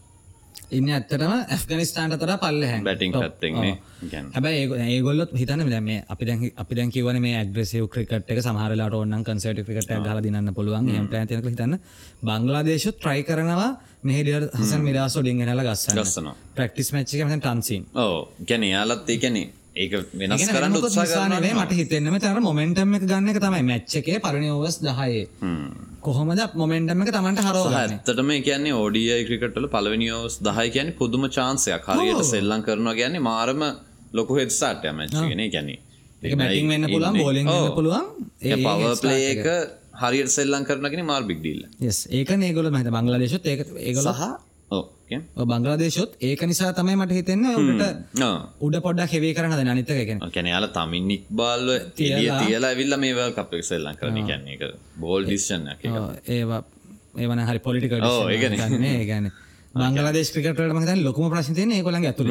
ඉන්න ඇත්තටම ඇෆ්ගනිස්ටාන්ට තර පල්ලහැන් බැටිං පැත්තෙන්නේ ගැන හැබයි ඒගොල්ලොත් හිතන මේ අපි දැන් අපි දැන් කිවන මේ ඇග්‍රසිව ක්‍රිකට එක සමහරලාට ඔන්න කන්සට ක්‍රිකට ගල දින්න පුළුවන්. ඇතිනක හිතන්න බංගලාදේශත් ට්‍රයි කරනවා මෙහෙඩිය හසන් මිරාසෝ ලිංගෙනල ගස්සන්න. ගස්සනවා. ප්‍රක්ටිස් මච්චික තන්සින් ඕ ගැන යාලත් ඒ කැනෙ ඒක වෙනස් කරන්න උත්සා නේ? මට හිතෙන්නම තර මොමෙන්ටම් එක ගන්න එක තමයි. මැච්චකේ පරණියෝවස් දහයේ. කොහොමද මොමෙන්ටම එක තමන්ට හරෝගන්න ඇත්තටම කියන්නේ ඕඩිය ක්‍රිකටල පලවෙනිියෝස් දහයි කියන පුදුම චාන්සයක් හරියට සෙල්ලං කරනවා ගැන්නේ මාරම ලොකු හෙත්සාට මැච්ගෙන ගැන එක බැටිං වෙන්න පුළුවන් බෝලිං වෙන්න පුළුවන්. ඒ පව ප්ලේ එක. හරියට සෙල්ලං කරනගෙන මාර් බික්ඩිල්ල yes. ඒක නේගොල මහිත බංගලදේශත් ඒක ඒගොල සහ බංගලදේශොත් ඒක නිසා තමයි මට හිතෙන්න උඩට උඩ පොඩ්ඩක් හෙවේ කරන ද අනිතක කැන යාල තමින් නික් බල්ල තිය තියලා ඇවිල්ල මේ කප් එක සෙල්ලං කරන කියන්නේ එක බෝල් ඩිස්ෂන් ඒවා ඒවන හරි පොලිටික ඒගැන බංගලදේශ ක්‍රිකටට මත ලොකුම ප්‍රශ්තියන ඒකොළඟ ඇතුළ.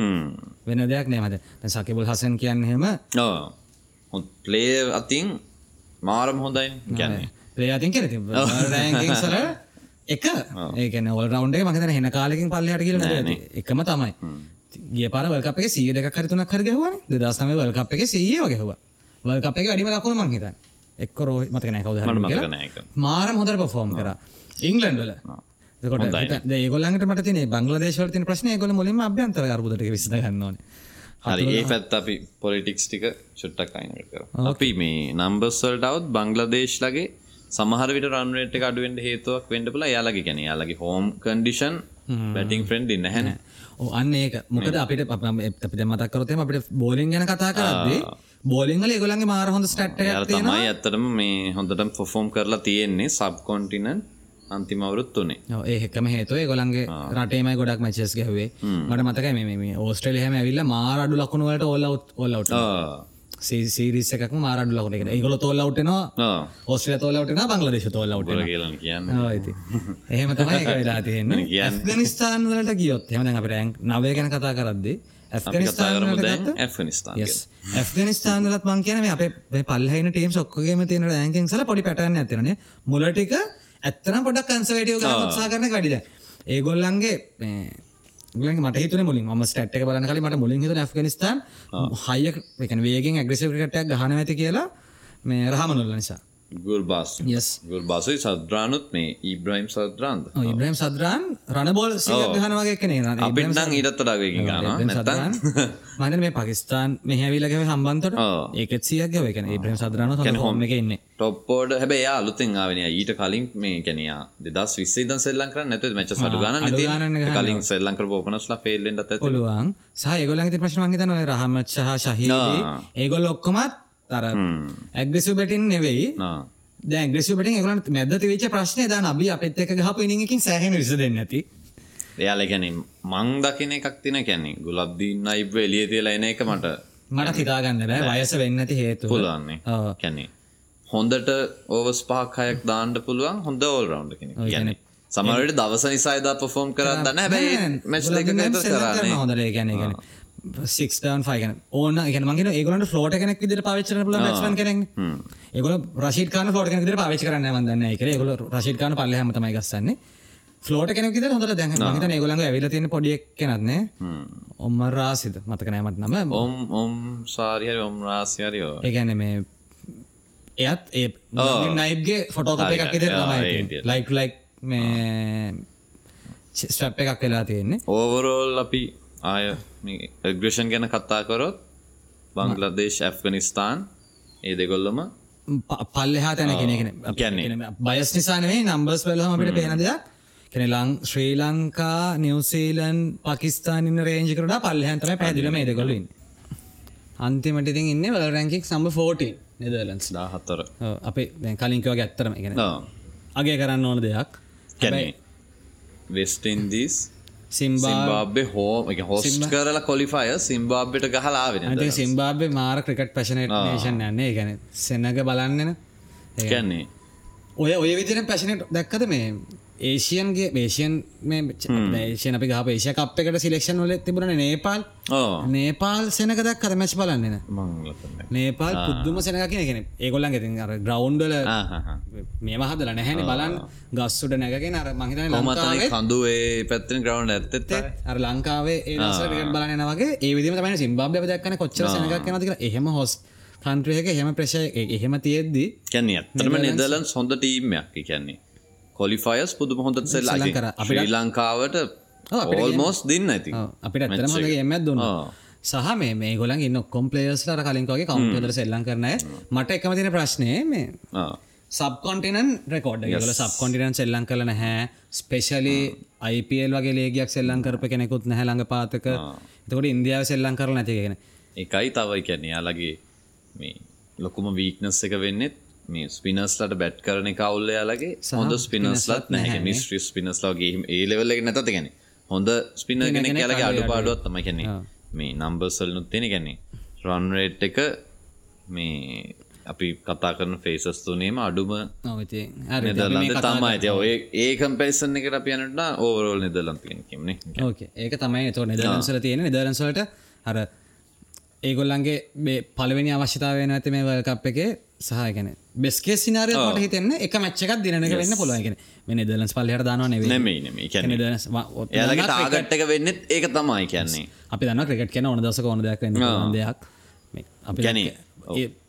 වෙන දෙයක් නෑමද සකිබුල් හසන් කියන්න හෙම ප්ලේ අතින් මාරම් හොඳයි ගැන්නේ ප්‍රයාතින් කෙරති රෑසල එක. ඒකන ඔල් රවන්් මකතන හෙන කාලකින් පල්ලහට කියල එකම තමයි. ගිය පර වල්කප එක සිය දෙක කරතුනක් කරගහුවන් දසම වල්කප් එක සීය වගහව වල්කප එක අඩිම ලකුණු මංහිත එක්ක රෝ මතකන කවද මාරම් හොඳර පොෆෝම් කර. ඉංගලන්ඩල ඒගොලන්ට මට තින බංගලදේශවලතින ප්‍රශ්නය ගොල මුලින්ම අභ්‍යන්තර අරබුදට විසිද ගන්නවන හරි ඒ පැත් අපි පොලිටික්ස් ටික චුට්ටක් අයිනට කර අපි මේ නම්බස්වල්ටවත් බංගලදේශ් ලගේ සමහරවිට රන්වේට එක අඩුවෙන්ට හේතුවක් වෙන්ඩපුල යාලගේ ගැන යාලගේ හෝම්. කන්ඩිෂන් බැටිං ෆ්‍රෙන්ඩ් ඉන්න හැන අන්න ඒක. මොකද අපිට අපිට මතකරතම අපිට බෝලිං ගැන කතා කරදේ බෝලිංගල ගොලන්ගේ මාර හොඳ ස්ටට් තමයි ඇත්තටම මේ හොඳට පොෆෝම් කරලා තියෙන්නේ සබ් කොන්ටිනන් අන්තිමවරුත් වනේ ඒකම හේතුව ගොලන්ගේ රටේමයි ගොඩක් මචස් ගැවේ මට මතක මේ ඕස්ට්‍රේලියහම ඇවිල්ල මාරඩු ලකුණුවට ඔල්ල ඔල්ලවට සීරිස එකක් මාරඩු ලකුණ එක ඒගොල තොල්ලවටනවා ඔස්ට්‍රේ තොල්ලවටන බංලදේශ තොල්ලවට කියලන් කියන්න. එහෙම තමයි වෙලා තියෙන ඇස්ගනිස්ථාන් වලට ගියොත් එහම අප රෑන් නවය ගැන කතා කරද්දේ ඇෆගනිස්ථානලත් මං කියන අප පල්හන ටීම් සොක්කගේම තියෙන රෑන්කින් සල පොඩි පැටන්න ඇතිරන මුලටික ඇත්තන පොඩක් කන්සවේටියෝ සා කරන කඩිද ඒගොල්ලන්ගේ මට හිතන මුලින්. ම ස්ටට් එක බලන කල මට මුලින් හිත ඇෆගනිස්ාන් හය වේගෙන් ඇග්‍රසිකටක් ගහන ඇති කියලා මේ රහමනුල්ල නිසා ගුල් බස් යස් ගුල් බසයි සද්‍රානුත් මේ ඉබ්‍රයිම් සද්‍රාන්ද? ඉබ්‍රයිම් සද්‍රාන් රණබෝල් ගහනවගේ කනේ අපිටන් ඊටත්තඩාවකින් ගන මන මේ පකිස්ාන් මෙහැවිලගේ සම්බන්තට ඒකත් සියග වකන ඉබ්‍රම් සද්‍රාන හොම එක ඉන්න. ටොප්පෝඩ හැබේ අලුතෙන් ආවෙන ඊට කලින් මේ කැනයා දෙදස් විස්සේද සෙල්ලන් කර නැත මච සඩු ගන කලින් සෙල්ලංකර පෝපනස්ලා පේල්ලෙන්ට ඇත. පුළුවන් සහ ගොලන්ගේ ප්‍රශ්නවන්ගතන රහමච්චහ ශහි ඒගොල් ඔක්කොමත් තර ඇග්‍රෙසු බැටින් නෙවෙයි. දැග්‍රෙසුට ගලට මැද වෙච ප්‍රශ්නය ද නබි අපත් එක ගහ පිනිකින් සෑහෙන විස දෙන්න ඇති. එයාල ගැන මං දකින එකක් තින කැනෙ ගුලබ්දින්න අයිබ එලිය තියලා එන එක මට. මට හිතාගන්න බෑ. වයස වෙන්න ඇති හේතු පුලන්නේ කැනෙ හොඳට ඕවස් පහක්හයක් දාන්ඩ පුළුවන් හොඳ ඕල් රවන්් කෙන ගැන සමරට දවස නිසායිදා පොෆෝම් කරන්න මැස් එක කරන්න. හොඳර ගැන ගැන සික්න් ෆයිගන ඕන එක මගේ ඒගලට ෆලෝට කෙනෙක් විදිර පාවිච්චන ල කෙනෙ ඒගල රශිකාන කෙනෙ පාවිච කරන්න වදන්න එක ගල රශිකාන පල්ල හමතමයි ගස්සන්නේ. ෆලෝට කෙනෙක් විද හොඳ දැන් මත ඒගොලඟ ඇවිල තියෙන පොඩියක් කෙනත්න්නේ ඔම්ම රාසිද? මතකනෑමත් නම. ඔම් ඔම් සාරිහරි ඔම් රාසියරයෝ ඒගැන මේ එයත් ඒ නයිගේ ෆොටෝකප එකක් ඉද ලයික් ලයික් මේ ස්ටප් එකක් වෙලා තියෙන්නේ. ඕවරෝල් අපි ආය ග්‍රෂන් ගැන කතා කරොත් බංගලදේශ ඇෆ්ගනිස්ථාන් ඒ දෙගොල්ලම පල්ලෙහා තැන කෙනෙන කියන්නේ. බයස් නිසානේ නම්බස් වලහම අපිට පේන දෙයක්. කෙන ලං ශ්‍රී ලංකා නිවසීලන් පකිස්ානින රේජිකරට පල්ලහන්තර පැදිල මේ දෙකොලින් අන්තිමට ඉතින් ඉන්න වල රැංකික් සම්බ 14 නෙදලන්ස් දාහත්තර අපේ කලින්කව ගැත්තරම ගෙන අගේ කරන්න ඕන දෙයක්. කැනේ වෙස්ටන්දීස් සිම්බාබ්බේ හෝ හොස් කරල කොලිෆය සිම්බාබ්බට ගහලාවෙන සිම්බාබ්බේ මාර ක්‍රිකට් පැශනට නේෂන් යන්නේ. ගැන සෙන්නක බලන්නන. කියන්නේ ඔය ඔය විදින පැශනට දැක්කද මේ ඒෂයන්ගේ මේෂයන් ඒෂයන අපි ගහ ඒෂය කප් එකට සිලෙක්ෂන් වල තිබුණ නේපාල් නේපාල් සෙනකදක් කර මැච් බලන්නන නේපාල් පුද්දුම සෙනක කියෙන ඒගොල්ලන් ගෙතින් අර ග්‍රවන්්ඩල මේ මහදල නැහැනි බලන් ගස්සුට නැගෙන අර කොමතන ලංකාවේ කඳුවේ පැත්තෙන් ග්‍රවන්් ඇත්තෙත් අර ලංකාවේ ඒ බලන වගේ. ඒ විදිම තමයි සිම්බාබ්‍ය දක්න කොච්චර සනක් නතික එහෙම හොස් කන්ත්‍රයක එහෙම ප්‍රශය එහෙම තියෙද්දී කැන්නේ ඇත්තටම නෙදලන් හොඳ ටීම්යක් කියන්නේ කොලිෆයස් පුදුම හොඳ සෙල්ලා කර අපිට- ශ්‍රී ලංකාවට ඕල්මෝස් දින්න ඇති අපිට ඇතරම එම දුන්න. සහ මේ මේ ගොලන් ඉන්න ඔක්කොම් ප්ලේස්ට අර කලින්කගේ කවුන්ටර සෙල්ලන් කරනය මට එකම තින ප්‍රශ්නය මේ සබ්කොන්ටිනන් රෙකෝඩ් ගල සබ්කොන්ටිනන් සෙල්ලන් කල නැහැ. ස්පේශලි අයිපල් වගේ ලේගයක් සෙල්ලන් කරප කෙනෙකුත් නැහැ ළඟ පාතක. එතකොට ඉන්දියාව සෙල්ලන් කරල නැතිගෙන එකයි තවයි කැන්නේ යාලගේ මේ ලොකුම වීක්නස් එක වෙන්නෙත් මේ ස්පිනස්ලට බැට් කරන කවුල්ල යාලගේ හොඳ ස්පිනස්ලත් නැහැ මිස්ට්‍රි ස්පිනස්ලාගේ ඒ ලෙවල්ල එක නැත ගැන හොඳ ස්පින ගෙන යාලගේ අඩු පාඩුවත් තම කැනෙ මේ නම්බර්සල් නුත් තියෙන ගැන්නේ රන්රේට් එක මේ අපි කතා කරන ෆේසස් තුනේම අඩුම නෙදලන්ද තමා ඇති ඔය ඒ කම්පැරිසන් එකට අපියනට ඕවරෝල් නිදලන් තියෙන කියෙන්නේ ඕකේ ඒක තමයි තෝ නිදරන්සල තියෙන නිදරන්සලට අර ඒගොල්ලන්ගේ පලවෙනි අවශ්‍යතාව වෙන ඇති මේ වල්කප් එක සහයගෙන බෙස්කේ සිනාරය මට හිතන්න එක මච්චකක් දිනක වෙන්න නෙමයි නෙමේ කැන නිදරස් එයාලගේ ටාගට් එක වෙන්නෙත් ඒක තමයි කියන්නේ. අපි දන්න ක්‍රිකට් කියන ඕන දස ඕන දෙයක් වෙන්න දෙයක්. අපි ගැන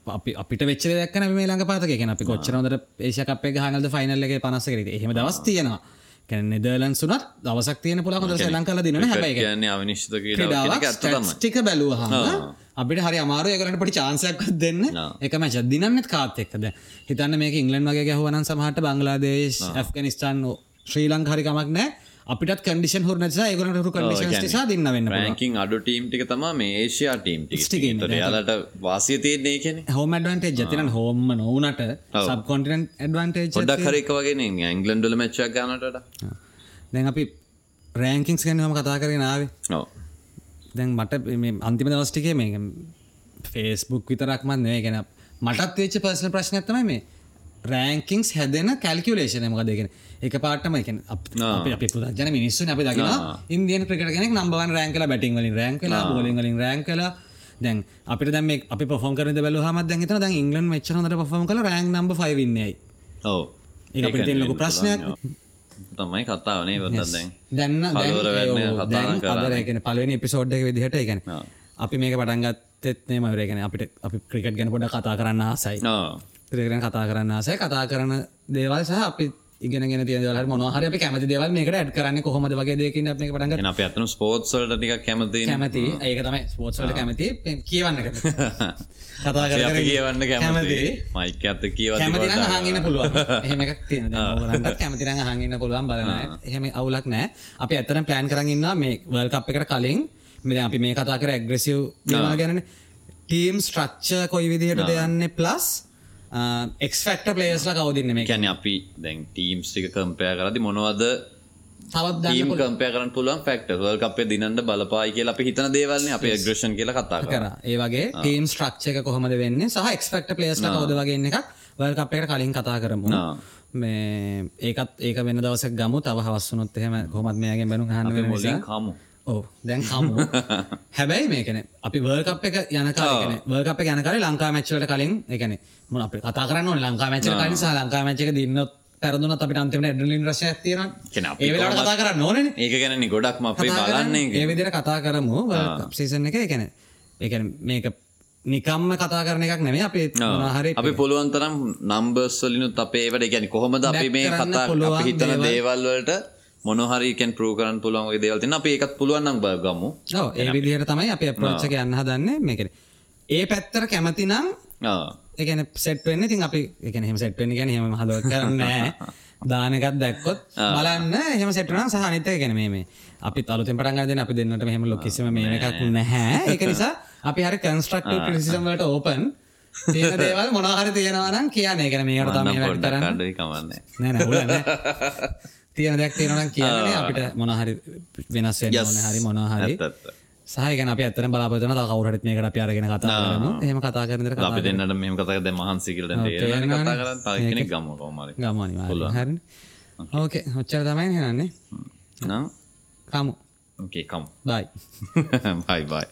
අපි අපිට වෙච්ච දෙයක්න මේ ළඟ පාතක කියන අපි කොච්චරවදට ඒශකපේ හඟද ෆයිනල් එක පනස්සකරට එහෙම දවස් තියෙනවා. කැන නිදලන් සුනත් දවසක් තියන පුලා හොඳ සෙලං කල දින හැබයි ටික බැලූහම අපිට හරි අමාරු යකරට පටි චාන්සයක් දෙන්න. එක මැච දිනන්නෙත් කාත් එක්කද හිතන්න මේක ඉංගලන් වගේ ගැහවනන් සමහට බංගලාදේශ ඇෆ්ගනිස්ටාන් ශ්‍රී ලං හරිකමක් නෑ අපිටත් කඩිෂන් හුර නිසා ඒගලට හුරු කඩිෂන් නිසා දින්න වෙන්න රැකින් අඩු ටීම් ටික තම මේ ඒෂයා ටීම් යාලට වාසිය තියන්නේ කෙන හෝම ඩවන්ටේ ජතින හෝම නොවනට සබ්කොන්ටිනන් ඇඩවන්ටේජ් ොඩක් හරක වගේ ඇංගලන්ඩල මච්චක් ගනට දැන් අපි රෑංකින්ස් ගැනම කතා කරේ නාවේ ඕ දැන් මට අන්තිම දවස්ටිකේ මේ ෆේස්බුක් විතරක්මත් නේ ගැන මටත් වෙච්ච පර්සන ප්‍රශ්නත්තමයි මේ රෑංකින්ස් හැදෙන කැල්කියලේෂන මකදගෙන එක පාටම එක අපි පුදජන මිනිස්සු අපි දකින ඉන්දියන ක්‍රිකට කෙනෙක් නම්බවන් රෑංකල බැටිං වලින් රෑංකලා බෝලින් වලින් රෑංකලා දැන් අපිට දැම අපි පොෆෝන් කර බැලු හමත් දැන් හිතන දැන් ඉංගලන් රෑංක් නම්බර් 5 ඉන්නේයි ඔව්. ඒක අපිට තියෙන ලොකු ප්‍රශ්නයක් තමයි කතාවනේ වදත් දැන් දැන්න කතා අදරගෙන පලවෙනි එපිසෝඩ් එක විදිහට එකන අපි මේක පටන්ගත්තෙත් නේමරගෙන අපිට අපි ක්‍රිකට් ගැන පොඩ කතා කරන්න ආසයි. ක්‍රිකටන කතා කරන්න ආසයි. කතා කරන දේවල් සහ අපි ඉගෙන තිය දල මොනහර අපි කැමති දේවල් මේකට ඇඩ් කරන්න කොහොමද වගේ දෙකින් අප පටග අප ඇතන ස්පෝට්සල්ට ටික කැමති කැමති. ඒක තමයි ස්පෝට්සල්ට කැමති. කියවන්න කතා කර කියවන්න කැමති. මයික ඇත කියව කැමති හඟන්න පුළුවන්. තියෙන කැමතින හඟන්න පුළුවන්. බලන එහෙම අවුලක් නෑ අපි ඇතන ප්ලෑන් කරන්න මේ වල් කප් එකට කලින්. මෙ අපි මේ කතා කර ඇග්‍රසිව් ගැන ටීම් ස්ට්‍රක්ෂ කොයි විදිහට දෙයන්න ප්ලස් එක්ෆෙක්ට පලේස්ල කවදන්න මේ කැන අපි දැන් ටීම්ස් ටික කම්පය කරදි මොනවද තවත් ීම් කම්පය කරන පුළුවන් ෆක්ටවල් අපේ දිනට බලපායි කියලා අපි හිතන දේවල්න අප ග්‍රෂන් කියලා කතා කර. කර. ඒ වගේ ටීම් ස්ට්‍රක්ෂක කොහොමද වෙන්න සහ එක්ස්පෙක්ට පලේස්ල කවද වගේන්න එකක් වල් අපකට කලින් කතා කරමු. මේ ඒකත් ඒක වෙන දවස ගමු. තව හවස්සුනොත් එහෙම කොමත් මේගේ බැනු හන්න කමු ඕ දැන් හමු. හැබැයි මේකන අපි වර්කප් එක යනකාරන වර්කප යනකාර ලංකා මච්චලට කලින් එකන මොන අප කතා කරන්න ලංකා මච්ච කලින් සහ ලංකා මච්චක දින්නත් පැරදුන අපිට අන්තිමට ඇඩලින් රශය තියන ඒවට කතා කරන්න ඕන ඒක ගැන ගොඩක්ම අපේ බලන්නේ ඒ විදිර කතා කරමු සීසන් එක. එකන ඒකන මේක නිකම්ම කතා කරන එකක් නෙමේ අපේ හරි අපි පුළුවන්තරම් නම්බර්ස්වලිනුත් අපේවට ගැන කොහොමද අපි මේ කතා අපි හිතන දේවල්වලට මොනහරිකන් පරූකරන් පුළුවන් දේවල්තින අප ඒකත් පුළුවන්නම් බ ගමු. ඒ විදිහට තමයි අප ප්‍රෝච්චක යන්න හදන්නේ මේකෙන ඒ පැත්තර කැමතිනම් එකන සෙට්වෙන්න තින් අපි එක හෙම සෙට්වෙන ගැන හෙම හද කරන්න දානකත් දැක්කොත් බලන්න එහෙම සෙට්න සහනිතය ගැන මේ අපි අලුතෙන් පටන්ගදන අපි දෙන්නට මෙහම ලොකිසම මේ එකක් නැහැ. ඒක නිසා අපි හරි කන්ස්ට්‍රක්ට ක්‍රසිසම්ලට ඕපන් තියෙන දේවල් මොනහරි තියෙනවනම් කියන්නේ. ගැන මේකට තම කරන්න. කමන්න. නෑ තියෙන දෙයක් තියෙනනම් කියන්නේ අපිට මොනහරි වෙනස් වෙන්න ඕනේ හරි මොනහරි සහය ගැන අපි ඇත්තටම බලාපොරොත්තු වෙන තව කවුරුහරි මේකට අපි අරගෙන කතා කරමු. එහෙම කතා කරන විතර කතා අපි දෙන්නට මෙහෙම කතා කරලා දැන් මහන්සි කියලා දැන් තේරෙන කතා කරලා තව කෙනෙක් ගමු කොහොමද? ගමු අනිවාර්යෙන්. හරිනේ. ඕකේ. ඔච්චර තමයි නේනන්නේ. නෝ. කමු. ඕකේ කමු. බයි. බයි බයි.